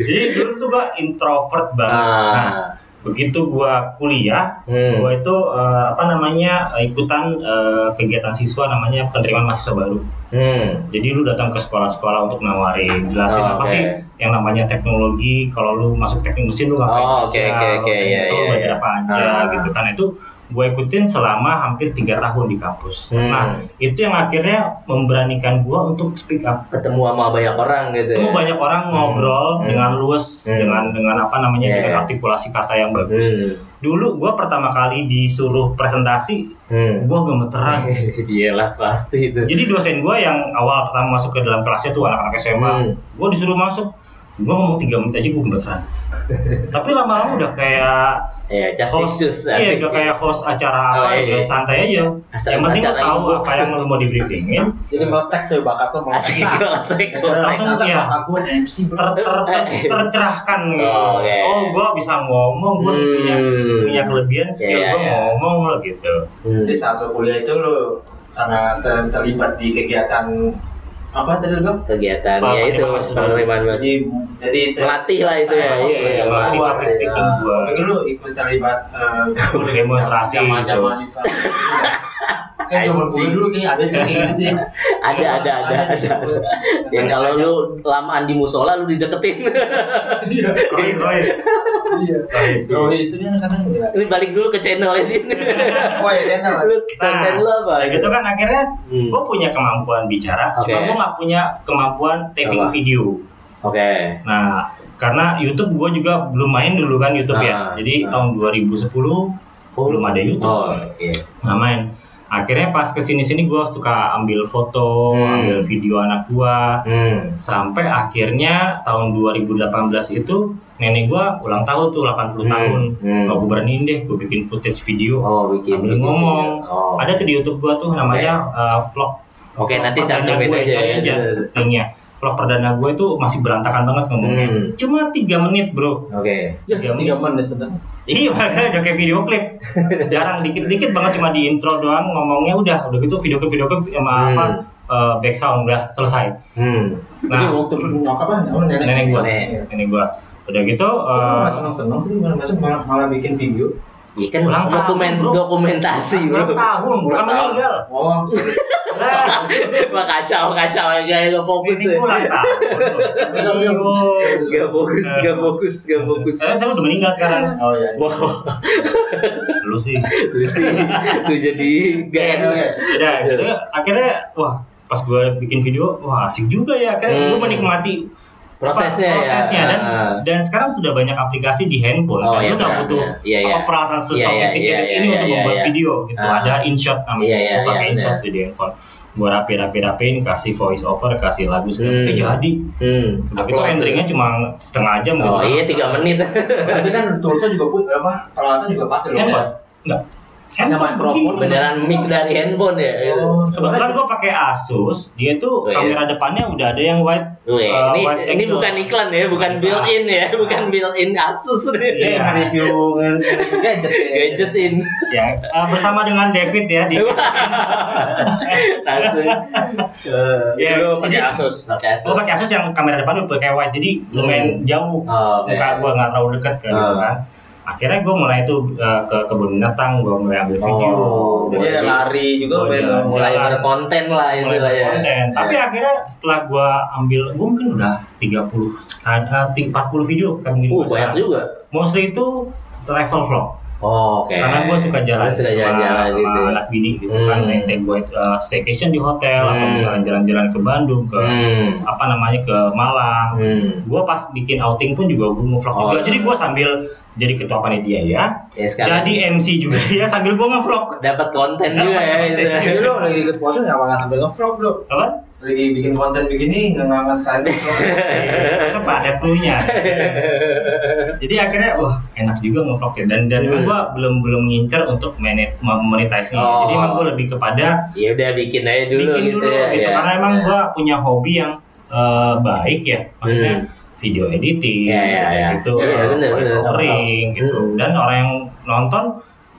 Speaker 6: Jadi dulu tuh gue introvert banget. Nah,
Speaker 5: Ah.
Speaker 6: Begitu gue kuliah,
Speaker 5: Hmm.
Speaker 6: gue itu eh, apa namanya ikutan eh, kegiatan siswa namanya penerimaan mahasiswa baru.
Speaker 5: Hmm.
Speaker 6: Jadi lu datang ke sekolah-sekolah untuk nawarin, jelasin
Speaker 5: Oh,
Speaker 6: apa
Speaker 5: oke.
Speaker 6: sih yang namanya teknologi. Kalau lu masuk teknik mesin lu ngapain
Speaker 5: Oh, oke,
Speaker 6: aja,
Speaker 5: iya,
Speaker 6: itu lu
Speaker 5: iya,
Speaker 6: belajar
Speaker 5: iya.
Speaker 6: apa aja
Speaker 5: Ah.
Speaker 6: gitu kan. Itu gue ikutin selama hampir tiga tahun di kampus.
Speaker 5: Hmm.
Speaker 6: Nah itu yang akhirnya memberanikan gue untuk speak up.
Speaker 5: Ketemu sama banyak orang gitu.
Speaker 6: Ketemu
Speaker 5: ya?
Speaker 6: banyak orang ngobrol
Speaker 5: Hmm.
Speaker 6: dengan luwes,
Speaker 5: Hmm.
Speaker 6: dengan dengan apa namanya
Speaker 5: Iya,
Speaker 6: dengan artikulasi kata yang bagus.
Speaker 5: Hmm.
Speaker 6: Dulu gue pertama kali disuruh presentasi,
Speaker 5: Hmm.
Speaker 6: gue gemeteran.
Speaker 5: Iyalah pasti itu.
Speaker 6: Jadi dosen gue yang awal pertama masuk ke dalam kelasnya tuh anak-anak SMA,
Speaker 5: Hmm.
Speaker 6: gue disuruh masuk, gue ngomong tiga menit aja gue gemeteran. Tapi lama-lama udah kayak
Speaker 5: Ya,
Speaker 6: host,
Speaker 5: justice
Speaker 6: iya udah kayak host acara
Speaker 5: Oh,
Speaker 6: apa,
Speaker 5: iya,
Speaker 6: udah
Speaker 5: iya.
Speaker 6: santai aja.
Speaker 5: Asal
Speaker 6: yang penting lu tahu
Speaker 5: inbox.
Speaker 6: apa yang lu mau di briefingin,
Speaker 4: Jadi meletek tuh bakat lo
Speaker 5: Asik
Speaker 4: meletek.
Speaker 6: Langsung, iya.
Speaker 4: MC
Speaker 6: ter, ter, ter- tercerahkan gitu.
Speaker 5: Oh, oke.
Speaker 6: Oh, gue bisa ngomong, gue
Speaker 5: Hmm.
Speaker 6: punya punya kelebihan skill
Speaker 5: Iya,
Speaker 6: gue
Speaker 5: iya.
Speaker 6: ngomong lo gitu.
Speaker 5: Hmm.
Speaker 4: Jadi saat lo kuliah itu lo karena ter- terlibat di kegiatan apa tadi lo?
Speaker 5: kegiatan ya itu
Speaker 6: penerimaan mahasiswa.
Speaker 5: mahasiswa.
Speaker 4: Jadi jadi ter-
Speaker 5: melatih lah itu ya
Speaker 4: Oh,
Speaker 5: iya,
Speaker 4: iya,
Speaker 5: iya,
Speaker 6: melatih public speaking gua.
Speaker 4: Mungkin lu ikut terlibat eh,
Speaker 6: Demonstrasi
Speaker 4: zaman-zaman
Speaker 6: gitu.
Speaker 4: Islam. Kayak zaman gue dulu kayak ada tuh kayak gitu ya.
Speaker 5: ada ada ada ada, ada. yang kalau lu lamaan di musola lu dideketin
Speaker 4: Iya.
Speaker 6: Royce, Royce.
Speaker 4: Iya. Rohis itu dia katanya gila.
Speaker 5: ini balik dulu ke channel ini
Speaker 4: Oh ya channel.
Speaker 5: lu konten lu apa
Speaker 6: Nah, gitu kan akhirnya
Speaker 5: Hmm.
Speaker 6: gue punya kemampuan bicara,
Speaker 5: Oke.
Speaker 6: cuma gue nggak punya kemampuan taping
Speaker 5: Apa?
Speaker 6: video.
Speaker 5: oke
Speaker 6: Nah, karena YouTube gue juga belum main dulu kan YouTube
Speaker 5: Ah,
Speaker 6: ya. Jadi
Speaker 5: ah.
Speaker 6: tahun 2010 belum ada YouTube.
Speaker 5: oh iya
Speaker 6: nggak main. Akhirnya pas ke sini-sini gue suka ambil foto,
Speaker 5: Hmm.
Speaker 6: ambil video anak gue.
Speaker 5: hmm.
Speaker 6: Sampai akhirnya tahun 2018 itu nenek gue ulang tahun tuh 80
Speaker 5: Hmm.
Speaker 6: tahun.
Speaker 5: Hmm.
Speaker 6: Gue beraniin deh, gue bikin footage video.
Speaker 5: oh bikin
Speaker 6: sambil
Speaker 5: bikin.
Speaker 6: ngomong.
Speaker 5: oh.
Speaker 6: Ada tuh di YouTube gue tuh namanya uh, vlog.
Speaker 5: Oke,
Speaker 6: vlog
Speaker 5: nanti cantumin
Speaker 6: gue,
Speaker 5: aja ya.
Speaker 6: aja linknya. Vlog perdana gue itu masih berantakan banget ngomongnya.
Speaker 5: Hmm.
Speaker 6: Cuma tiga menit bro.
Speaker 5: oke
Speaker 4: Ya,
Speaker 6: Tiga
Speaker 4: tiga menit betul.
Speaker 6: Iya, makanya udah kayak video klip. Jarang dikit-dikit banget cuma di intro doang ngomongnya udah, udah gitu video klip video klip sama
Speaker 5: Hmm.
Speaker 6: apa uh, back sound udah selesai.
Speaker 5: hmm.
Speaker 6: Nah,
Speaker 4: waktu nyokap apa? Nenek.
Speaker 6: nenek gua,
Speaker 5: Nenek.
Speaker 6: nenek gua. Udah gitu uh,
Speaker 4: seneng-seneng sih malah masuk malah, malah bikin video.
Speaker 5: Iya kan
Speaker 6: Ulang tahun,
Speaker 5: dokumen
Speaker 6: bro.
Speaker 5: dokumentasi bro.
Speaker 6: ulang tahun, bukan meninggal.
Speaker 4: Oh,
Speaker 5: Wah kacau kacau aja gak fokus
Speaker 6: ini
Speaker 5: ya.
Speaker 6: gua ulang tahun.
Speaker 5: Gak fokus gak fokus gak fokus.
Speaker 6: Saya saya udah meninggal sekarang.
Speaker 4: oh ya.
Speaker 5: Wow,
Speaker 6: Lu sih.
Speaker 5: itu sih itu jadi gak enak.
Speaker 6: Udah, gitu akhirnya wah pas gua bikin video wah asik juga ya akhirnya gua
Speaker 5: Hmm.
Speaker 6: menikmati
Speaker 5: Prosesnya
Speaker 6: apa,
Speaker 5: ya.
Speaker 6: prosesnya dan
Speaker 5: Ah.
Speaker 6: dan sekarang sudah banyak aplikasi di handphone
Speaker 5: Oh,
Speaker 6: kan
Speaker 5: iya,
Speaker 6: lu nggak butuh.
Speaker 5: Iya, iya.
Speaker 6: apa peralatan
Speaker 5: Iya, iya,
Speaker 6: sesophisticated
Speaker 5: iya,
Speaker 6: ini
Speaker 5: iya,
Speaker 6: untuk
Speaker 5: iya,
Speaker 6: membuat
Speaker 5: iya.
Speaker 6: video gitu
Speaker 5: Ah.
Speaker 6: ada InShot namanya
Speaker 5: Iya, iya,
Speaker 6: pakai
Speaker 5: iya,
Speaker 6: InShot tuh di handphone gua rapi rapi rapiin kasih voice over kasih lagu segala
Speaker 5: Hmm.
Speaker 6: eh, jadi
Speaker 5: Hmm.
Speaker 6: Udah gitu renderingnya cuma setengah jam gitu
Speaker 5: Oh iya tiga menit.
Speaker 4: Tapi kan toolsnya juga pun apa peralatan juga pakai loh.
Speaker 6: handphone enggak handphone
Speaker 4: mikrofon,
Speaker 5: Beneran mic dari handphone ya.
Speaker 4: Oh,
Speaker 6: Kebetulan gue pakai Asus, dia tuh
Speaker 5: Oh, iya.
Speaker 6: kamera depannya udah ada yang wide.
Speaker 5: Wih,
Speaker 6: uh,
Speaker 5: ini
Speaker 6: wide
Speaker 5: ini
Speaker 6: angle.
Speaker 5: bukan iklan ya, bukan
Speaker 6: Bukan.
Speaker 5: built-in ya, bukan built-in Asus
Speaker 4: Dia
Speaker 5: nih.
Speaker 6: Iya.
Speaker 4: nge-review nge-review gadget ya.
Speaker 5: Gadgetin.
Speaker 6: Ya, uh, bersama dengan David ya di.
Speaker 5: Langsung.
Speaker 6: Ya,
Speaker 4: Lu pakai Asus.
Speaker 5: Pakai
Speaker 6: Gue
Speaker 5: Asus.
Speaker 6: pakai Asus yang kamera depan udah kayak wide, jadi lumayan jauh.
Speaker 5: Oh, oke.
Speaker 6: Muka gue nggak terlalu dekat kan,
Speaker 5: Oh.
Speaker 6: kan. Akhirnya gue mulai tuh uh, ke kebun binatang, gue mulai ambil video.
Speaker 5: Oh,
Speaker 4: Dia
Speaker 5: Jadi-
Speaker 4: lari juga
Speaker 6: Oh,
Speaker 4: pengen
Speaker 6: jalan.
Speaker 5: mulai
Speaker 6: Jalan.
Speaker 5: berkonten lah
Speaker 6: mulai
Speaker 5: istilahnya.
Speaker 6: berkonten. Tapi akhirnya setelah gue ambil, gue mungkin udah 30 sekarang, uh, 40 video kan mungkin
Speaker 5: Uh, banyak
Speaker 6: sekarang.
Speaker 5: juga.
Speaker 6: Mostly itu travel vlog.
Speaker 5: Oh, oke.
Speaker 6: Karena gue suka jalan
Speaker 5: suka
Speaker 6: sama-
Speaker 5: jalan-jalan
Speaker 6: sama
Speaker 5: gitu.
Speaker 6: anak bini gitu kan,
Speaker 5: Hmm.
Speaker 6: naik gue uh, staycation di hotel atau
Speaker 5: Hmm.
Speaker 6: misalnya jalan-jalan ke Bandung ke
Speaker 5: Hmm.
Speaker 6: apa namanya ke Malang.
Speaker 5: Hmm.
Speaker 6: Gue pas bikin outing pun juga gue ngevlog
Speaker 5: Oh,
Speaker 6: juga. Jadi gue sambil jadi ketua panitia ya,
Speaker 5: Ya sekarang
Speaker 6: jadi MC juga ya sambil gue ngevlog.
Speaker 5: dapat konten
Speaker 6: Dapat
Speaker 5: juga ya.
Speaker 6: konten.
Speaker 5: itu.
Speaker 4: Jadi lu lagi ikut puasa nggak bakal sambil nge-vlog bro.
Speaker 6: Apa?
Speaker 4: Lagi bikin konten begini nggak nggak sekali
Speaker 6: Pak ada krunya. Jadi akhirnya wah enak juga ngevlog ya dan dan
Speaker 5: Hmm.
Speaker 6: gua belum belum ngincer untuk monet monetize
Speaker 5: Oh.
Speaker 6: Jadi emang gua lebih kepada
Speaker 5: ya udah bikin aja dulu
Speaker 6: bikin
Speaker 5: gitu
Speaker 6: dulu
Speaker 5: ya.
Speaker 6: gitu
Speaker 5: ya.
Speaker 6: karena emang gua punya hobi yang eh, baik ya. Maksudnya
Speaker 5: Hmm.
Speaker 6: video editing
Speaker 5: Ya, ya, ya.
Speaker 6: gitu,
Speaker 5: Ya, ya, bener,
Speaker 6: voice
Speaker 5: bener.
Speaker 6: overing gitu.
Speaker 5: Hmm.
Speaker 6: Dan orang yang nonton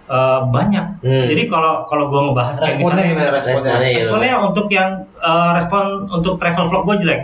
Speaker 6: eh, banyak.
Speaker 5: Hmm.
Speaker 6: Jadi kalau kalau gua ngebahas kayak
Speaker 4: responnya
Speaker 6: misalnya-
Speaker 4: gimana responnya
Speaker 5: Responnya ya.
Speaker 6: Responnya untuk yang eh, respon untuk travel vlog gue jelek.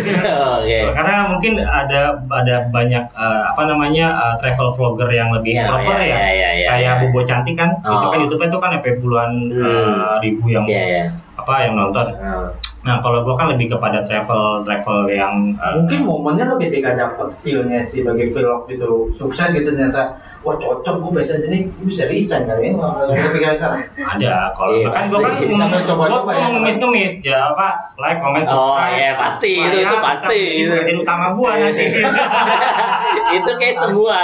Speaker 5: Oke.
Speaker 6: Karena mungkin ada ada banyak eh, apa namanya eh, travel vlogger yang lebih
Speaker 5: Ya,
Speaker 6: proper
Speaker 5: ya,
Speaker 6: ya.
Speaker 5: ya, ya, ya,
Speaker 6: Kayak
Speaker 5: ya.
Speaker 6: Bobo Cantik kan, itu
Speaker 5: Oh.
Speaker 6: kan YouTube-nya itu kan sampai puluhan
Speaker 5: Hmm.
Speaker 6: eh, ribu yang
Speaker 5: Iya ya.
Speaker 6: Apa yang nonton.
Speaker 5: Oh.
Speaker 6: Nah, kalau gue kan lebih kepada travel travel yang eh,
Speaker 4: mungkin momennya lo ketika dapat feel-nya sih bagi vlog itu sukses gitu ternyata wah cocok gue passion sini gue bisa resign kali ya kepikiran kan
Speaker 6: ada kalau
Speaker 5: Iya,
Speaker 6: kan gue kan
Speaker 4: Sambil coba-coba
Speaker 6: gua
Speaker 4: ya.
Speaker 6: ngemis-ngemis ya apa like comment
Speaker 5: Oh,
Speaker 6: subscribe
Speaker 5: iya, pasti.
Speaker 6: supaya
Speaker 5: Itu- itu
Speaker 6: bisa
Speaker 5: pasti.
Speaker 6: menjadi pekerjaan utama gue nanti
Speaker 5: itu kayak semua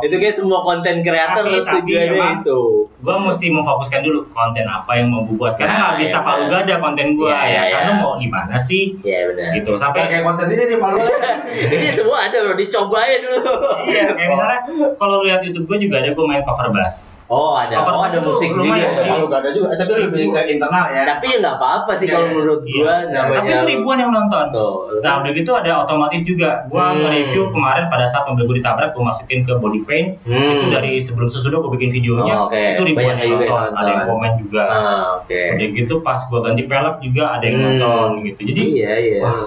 Speaker 5: itu kayak semua konten kreator tujuannya itu
Speaker 6: gue mesti memfokuskan dulu konten apa yang mau gue buat karena
Speaker 5: Nah,
Speaker 6: nggak bisa
Speaker 5: iya,
Speaker 6: palu
Speaker 5: benar.
Speaker 6: gada konten gue
Speaker 5: Iya,
Speaker 6: ya.
Speaker 5: iya,
Speaker 6: karena
Speaker 5: iya.
Speaker 6: mau di mana sih?
Speaker 5: Ya benar.
Speaker 6: Gitu sampai
Speaker 4: kayak konten ini nih malu
Speaker 5: ini semua ada loh dicobain dulu.
Speaker 6: Iya kayak misalnya kalau lihat YouTube gue juga ada gue main cover bass
Speaker 5: oh ada
Speaker 6: Cover
Speaker 5: oh ada musik juga
Speaker 4: malu gak ada juga tapi lebih ke internal ya
Speaker 5: tapi ya nggak apa-apa sih
Speaker 4: Iya,
Speaker 5: kalau
Speaker 4: iya.
Speaker 5: menurut gua
Speaker 6: Iya.
Speaker 5: namanya
Speaker 6: tapi itu ribuan yang nonton
Speaker 5: tuh
Speaker 6: Nah udah gitu ada otomotif juga. Gua
Speaker 5: Hmm.
Speaker 6: nge-review kemarin pada saat mobil gue ditabrak, gue masukin ke body paint.
Speaker 5: Hmm.
Speaker 6: Itu dari sebelum sesudah gue bikin videonya.
Speaker 5: Oh.
Speaker 6: Itu ribuan
Speaker 5: Banyak
Speaker 6: yang nonton. Ada yang komen juga.
Speaker 5: ah oke
Speaker 6: Udah gitu pas gua ganti pelek juga ada yang
Speaker 5: Hmm.
Speaker 6: nonton gitu. Jadi
Speaker 5: iya iya
Speaker 6: wah,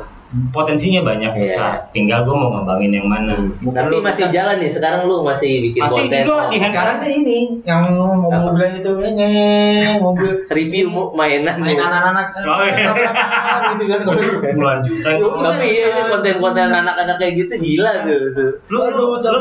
Speaker 6: potensinya banyak
Speaker 5: Iya.
Speaker 6: besar. Tinggal gua mau ngembangin yang mana.
Speaker 5: Hmm. tapi masih jalan nih sekarang lu masih bikin
Speaker 6: Masih
Speaker 5: konten
Speaker 6: juga di
Speaker 4: sekarang deh ini yang
Speaker 5: Apa?
Speaker 4: mobil itu ini mobil
Speaker 5: review mu- mainan
Speaker 4: main
Speaker 5: lu.
Speaker 4: anak-anak
Speaker 6: Oh, iya.
Speaker 4: gitu kan
Speaker 6: Puluhan juta.
Speaker 5: tapi iya ini konten-konten anak-anak kayak gitu gila tuh, tuh.
Speaker 6: Lu lu lu,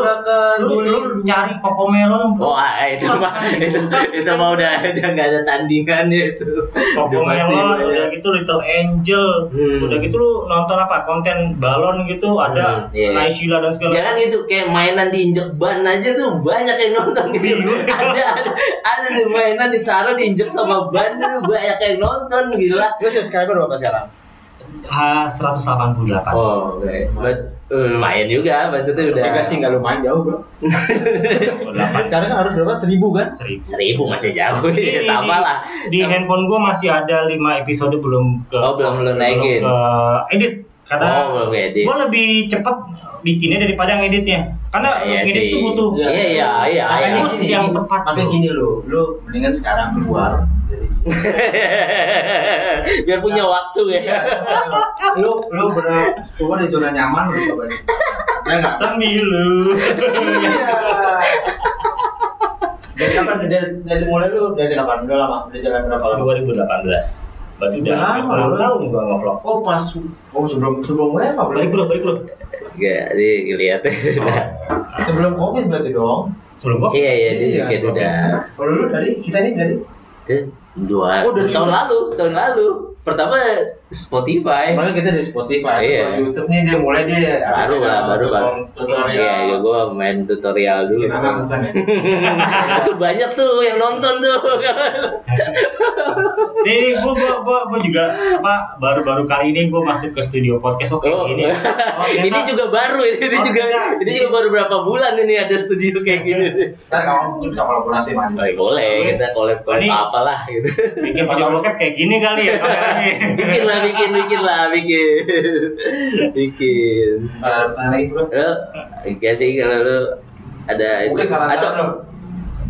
Speaker 6: lu, lu cari kokomelon
Speaker 5: Oh, ah, itu mah itu, itu mah udah udah nggak ada tandingannya itu. Banyak.
Speaker 6: udah gitu Little Angel,
Speaker 5: Hmm.
Speaker 6: udah gitu lu nonton apa konten balon gitu, ada
Speaker 5: Hmm, iya.
Speaker 6: Naysila dan segala
Speaker 5: Jangan gitu kayak mainan diinjek ban aja tuh banyak yang nonton gitu. Ada ada ada tuh mainan ditaruh diinjek sama ban tuh banyak yang nonton gila.
Speaker 4: lu subscriber berapa sekarang
Speaker 6: Ah, 188.
Speaker 5: Oh, oke. But, eh, lumayan juga maksudnya udah.
Speaker 4: Enggak sih nggak lumayan jauh bro
Speaker 6: 88
Speaker 4: sekarang kan harus berapa seribu kan
Speaker 6: seribu.
Speaker 5: Seribu masih jauh
Speaker 6: Di-
Speaker 5: ya,
Speaker 6: di-
Speaker 5: sama lah.
Speaker 6: Di handphone gua masih ada 5 episode belum ke
Speaker 5: Oh, belum lu naikin.
Speaker 6: ke edit karena
Speaker 5: Oh,
Speaker 6: gua lebih cepet bikinnya daripada ngeditnya. Karena
Speaker 5: Iya
Speaker 6: ngedit
Speaker 5: sih.
Speaker 6: itu butuh
Speaker 5: Iya, iya, iya.
Speaker 4: makanya
Speaker 6: iya.
Speaker 4: gini
Speaker 6: Yang tepat,
Speaker 4: makanya gini lo lu mendingan sekarang keluar dari
Speaker 5: Biar punya waktu ya.
Speaker 4: Iya, selesai lo. lu lu bener keluar dari zona nyaman lu coba sih ya nggak
Speaker 6: Semilu.
Speaker 4: Iya. dari kapan dari, dari mulai lu dari kapan udah lama udah jalan berapa lama
Speaker 6: 2018. Berarti udah
Speaker 4: lama,
Speaker 6: 6
Speaker 4: bro.
Speaker 6: tahun gua nge-vlog.
Speaker 4: oh pas oh sebelum sebelum WFA
Speaker 6: Balik bro, balik bro.
Speaker 5: Gak, dia lihat.
Speaker 4: sebelum covid berarti dong
Speaker 6: Sebelum gua
Speaker 5: Iya, iya, dia
Speaker 4: Iya,
Speaker 5: kayak udah.
Speaker 4: kalau lu dari kita ini dari
Speaker 5: dua
Speaker 4: Oh, dari
Speaker 5: tahun lalu, tahun lalu. Pertama Spotify.
Speaker 4: Kemarin kita dari Spotify,
Speaker 5: Iya.
Speaker 4: YouTube nih dia mulai dia
Speaker 5: Baru lah, baru baru.
Speaker 4: tutorial.
Speaker 5: Iya, ya gue main tutorial dulu.
Speaker 4: Anak bukan
Speaker 5: itu banyak tuh yang nonton tuh.
Speaker 6: Nih, gua, gua, gua, gua juga apa baru-baru kali ini gua masuk ke studio podcast oke
Speaker 5: Oh.
Speaker 6: gini. Oh,
Speaker 5: ini juga baru ini, ini
Speaker 6: Oh,
Speaker 5: juga
Speaker 6: ternyata-
Speaker 5: ini juga baru berapa bulan ini ada studio kayak gini.
Speaker 4: Ntar kamu mungkin bisa kolaborasi man.
Speaker 5: Oh, boleh kita collab
Speaker 6: Ini-
Speaker 5: apalah gitu.
Speaker 6: bikin video bokep kayak gini kali ya kameranya.
Speaker 5: bikin lah, bikin, bikin lah, bikin, bikin.
Speaker 4: Ada lagi bro?
Speaker 5: Lo, enggak sih kalau lu ada
Speaker 4: Mungkin karena
Speaker 5: atau
Speaker 4: bro.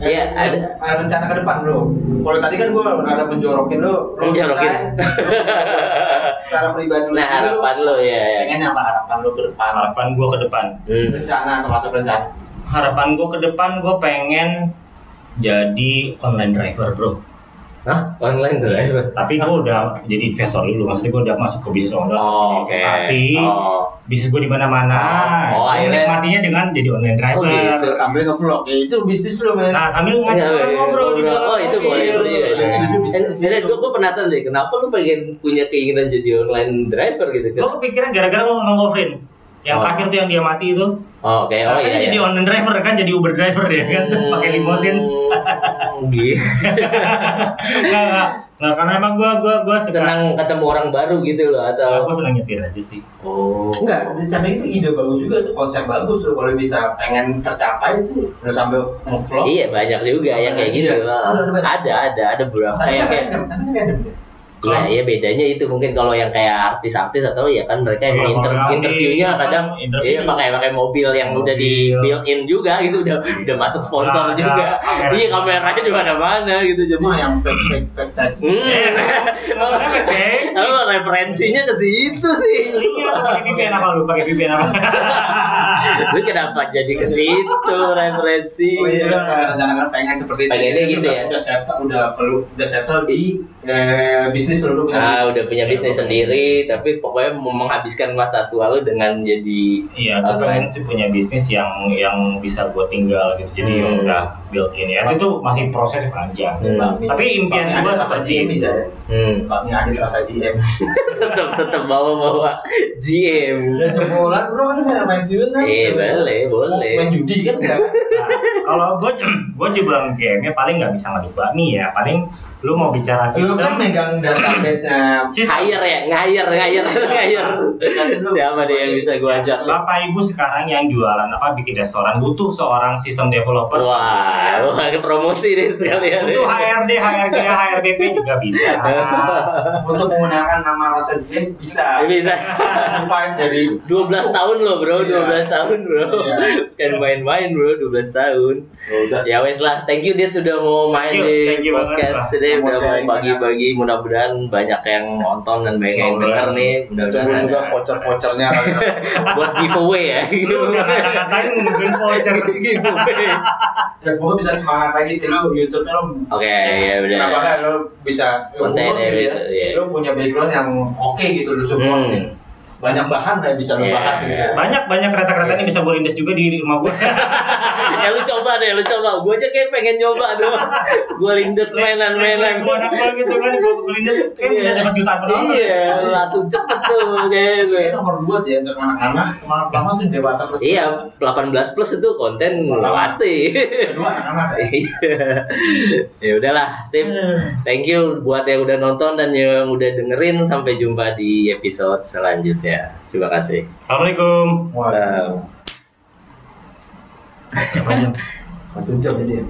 Speaker 5: Iya,
Speaker 4: Eh,
Speaker 5: ada.
Speaker 4: eh, rencana ke depan bro. Kalau tadi kan gue ada menjorokin lu, lu
Speaker 5: Menjorokin.
Speaker 4: Secara pribadi lu
Speaker 5: nah harapan lo ya, ya.
Speaker 4: pengen apa harapan lu ke depan?
Speaker 6: Harapan gua ke depan.
Speaker 5: Hmm.
Speaker 4: Rencana termasuk rencana.
Speaker 6: Harapan gua ke depan gua pengen jadi online driver, Bro.
Speaker 5: Hah? Online tuh ya?
Speaker 6: Tapi gua udah jadi investor dulu, maksudnya gua udah masuk ke bisnis owner,
Speaker 5: Oh, oke.
Speaker 6: investasi.
Speaker 5: Oh.
Speaker 6: Bisnis gua di mana-mana.
Speaker 5: Oh, oh,
Speaker 6: menikmatinya dengan jadi online driver.
Speaker 5: Oh, gitu.
Speaker 4: Sambil nge-vlog, ya itu bisnis lu men.
Speaker 6: Nah, sambil ngajak
Speaker 5: Iya,
Speaker 6: orang
Speaker 5: iya,
Speaker 6: ngobrol di dalam
Speaker 5: Oh itu boleh, itu iya.
Speaker 4: Itu bisnis.
Speaker 5: Jadi gue gue penasaran deh, kenapa lu pengen punya keinginan jadi online driver gitu kan?
Speaker 6: Gua kepikiran gara-gara lu nge-offrin. Yang
Speaker 5: Oh.
Speaker 6: terakhir tuh yang dia mati itu.
Speaker 5: Oh, oke, oh
Speaker 6: Katanya
Speaker 5: iya.
Speaker 6: jadi
Speaker 5: iya.
Speaker 6: online driver kan, jadi Uber driver ya kan, pakai limosin.
Speaker 5: Hmm, gitu.
Speaker 6: Nggak, nggak. Nah, karena emang gua gua gua suka
Speaker 5: senang ketemu orang baru gitu loh
Speaker 6: Nah,
Speaker 5: atau
Speaker 6: gua senang nyetir aja sih.
Speaker 5: oh
Speaker 4: Enggak, di samping itu ide bagus juga tuh konsep bagus tuh kalau bisa pengen tercapai itu udah sambil ngevlog.
Speaker 5: iya banyak juga yang kayak gitu
Speaker 4: Iya.
Speaker 5: Lah,
Speaker 4: Ada, ada
Speaker 5: ada ada ada beberapa
Speaker 4: kan
Speaker 5: kayak Iya, iya bedanya itu mungkin kalau yang kayak artis-artis atau ya kan mereka emang
Speaker 6: Iya,
Speaker 5: inter-
Speaker 6: yang
Speaker 5: interviewnya
Speaker 6: di-
Speaker 5: kadang
Speaker 6: interview.
Speaker 5: iya pakai pakai mobil yang udah di
Speaker 6: Mobil.
Speaker 5: built in juga gitu udah udah masuk sponsor
Speaker 6: Nah,
Speaker 5: juga.
Speaker 6: kamera
Speaker 5: Iya
Speaker 6: juga.
Speaker 5: kameranya di mana-mana gitu jadi.
Speaker 4: Cuma yang fake fake fake taxi.
Speaker 5: Hmm.
Speaker 6: Guys?
Speaker 5: Oh, referensinya ke situ sih.
Speaker 6: Iya, pakai VPN apa lu? Pakai VPN apa?
Speaker 5: Lu kenapa jadi ke situ referensi?
Speaker 4: Oh iya, udah kayak rencana pengen seperti itu.
Speaker 5: Pengennya gitu
Speaker 4: udah,
Speaker 5: ya?
Speaker 4: Udah settle, udah perlu, udah settle di eh, bisnis dulu punya.
Speaker 5: Ah, udah punya bisnis sendiri, tapi pokoknya mau menghabiskan masa tua lu dengan jadi
Speaker 6: Iya, gue
Speaker 5: Apa?
Speaker 6: pengen sih punya bisnis yang yang bisa gue tinggal gitu. Jadi
Speaker 5: Hmm.
Speaker 6: yang udah built in ya. Itu masih proses panjang.
Speaker 5: Hmm.
Speaker 6: Tapi impian
Speaker 4: rasa
Speaker 6: seperti
Speaker 4: GM
Speaker 6: itu.
Speaker 4: bisa ya.
Speaker 5: hmm,
Speaker 4: Adit rasa GM.
Speaker 5: tetap tetap bawa-bawa GM.
Speaker 4: Udah jebolan bro kan main main juga kan.
Speaker 5: Eh, boleh, boleh.
Speaker 4: Main judi kan enggak?
Speaker 6: Nah, kalau gue gue jeblang game-nya paling nggak bisa ngadu bakmi ya. Paling lu mau bicara
Speaker 4: Lu kan megang database-nya
Speaker 6: sistem.
Speaker 5: Hire ya, ngayar, ngayar, ngayar. Siapa deh yang bisa gua ajak?
Speaker 6: Bapak Ibu sekarang yang jualan apa bikin restoran butuh seorang sistem developer.
Speaker 5: Wah, wah promosi deh sekalian.
Speaker 6: Butuh HRD, HRD, HRBP juga bisa.
Speaker 4: untuk menggunakan nama rasa bisa.
Speaker 5: Bisa.
Speaker 4: Jadi
Speaker 5: 12 tahun loh bro, 12 tahun bro
Speaker 4: Iya.
Speaker 5: Bukan main-main bro, 12 tahun
Speaker 4: udah.
Speaker 5: Ya wes lah, thank you dia udah mau main di
Speaker 6: thank you banget,
Speaker 5: podcast
Speaker 6: Pak.
Speaker 5: Ini
Speaker 4: Mau
Speaker 5: Udah mau bagi-bagi, mudah-mudahan banyak yang nonton dan banyak yang denger nih Mudah-mudahan
Speaker 4: juga
Speaker 5: ada
Speaker 4: voucher-vouchernya kali ya.
Speaker 5: buat giveaway ya
Speaker 6: Lu udah ngata-ngatain mungkin voucher.
Speaker 5: Giveaway
Speaker 4: Dan semoga bisa semangat lagi sih lu YouTube-nya lu
Speaker 5: Oke, ya udah
Speaker 4: Kenapa kan lu bisa
Speaker 5: Konten
Speaker 4: ngurus gitu
Speaker 5: ya,
Speaker 4: ya.
Speaker 5: iya.
Speaker 4: Lu punya background yang oke gitu lu support. Banyak bahan lah yang bisa lu
Speaker 5: Iya.
Speaker 4: bahas gitu.
Speaker 6: Banyak banyak kereta-kereta ini bisa gue lindas juga di rumah gue.
Speaker 5: ya lu coba deh, lu coba. Gue aja kayak pengen nyoba doang. Gue lindes mainan-mainan.
Speaker 6: Gue anak gue gitu kan, gue lindas kan bisa dapat jutaan orang.
Speaker 5: Iya, langsung cepet tuh kayak gitu.
Speaker 4: Ini nomor dua tuh ya untuk anak-anak, anak pertama tuh dewasa plus.
Speaker 5: Iya, 18 plus itu konten pasti.
Speaker 4: Kedua anak-anak ya.
Speaker 5: Iya. ya udahlah, sip. Thank you buat yang udah nonton dan yang udah dengerin. Sampai jumpa di episode selanjutnya. Terima kasih.
Speaker 6: Assalamualaikum.
Speaker 4: Wah,
Speaker 5: Wow.
Speaker 4: satu jam jadi. ya.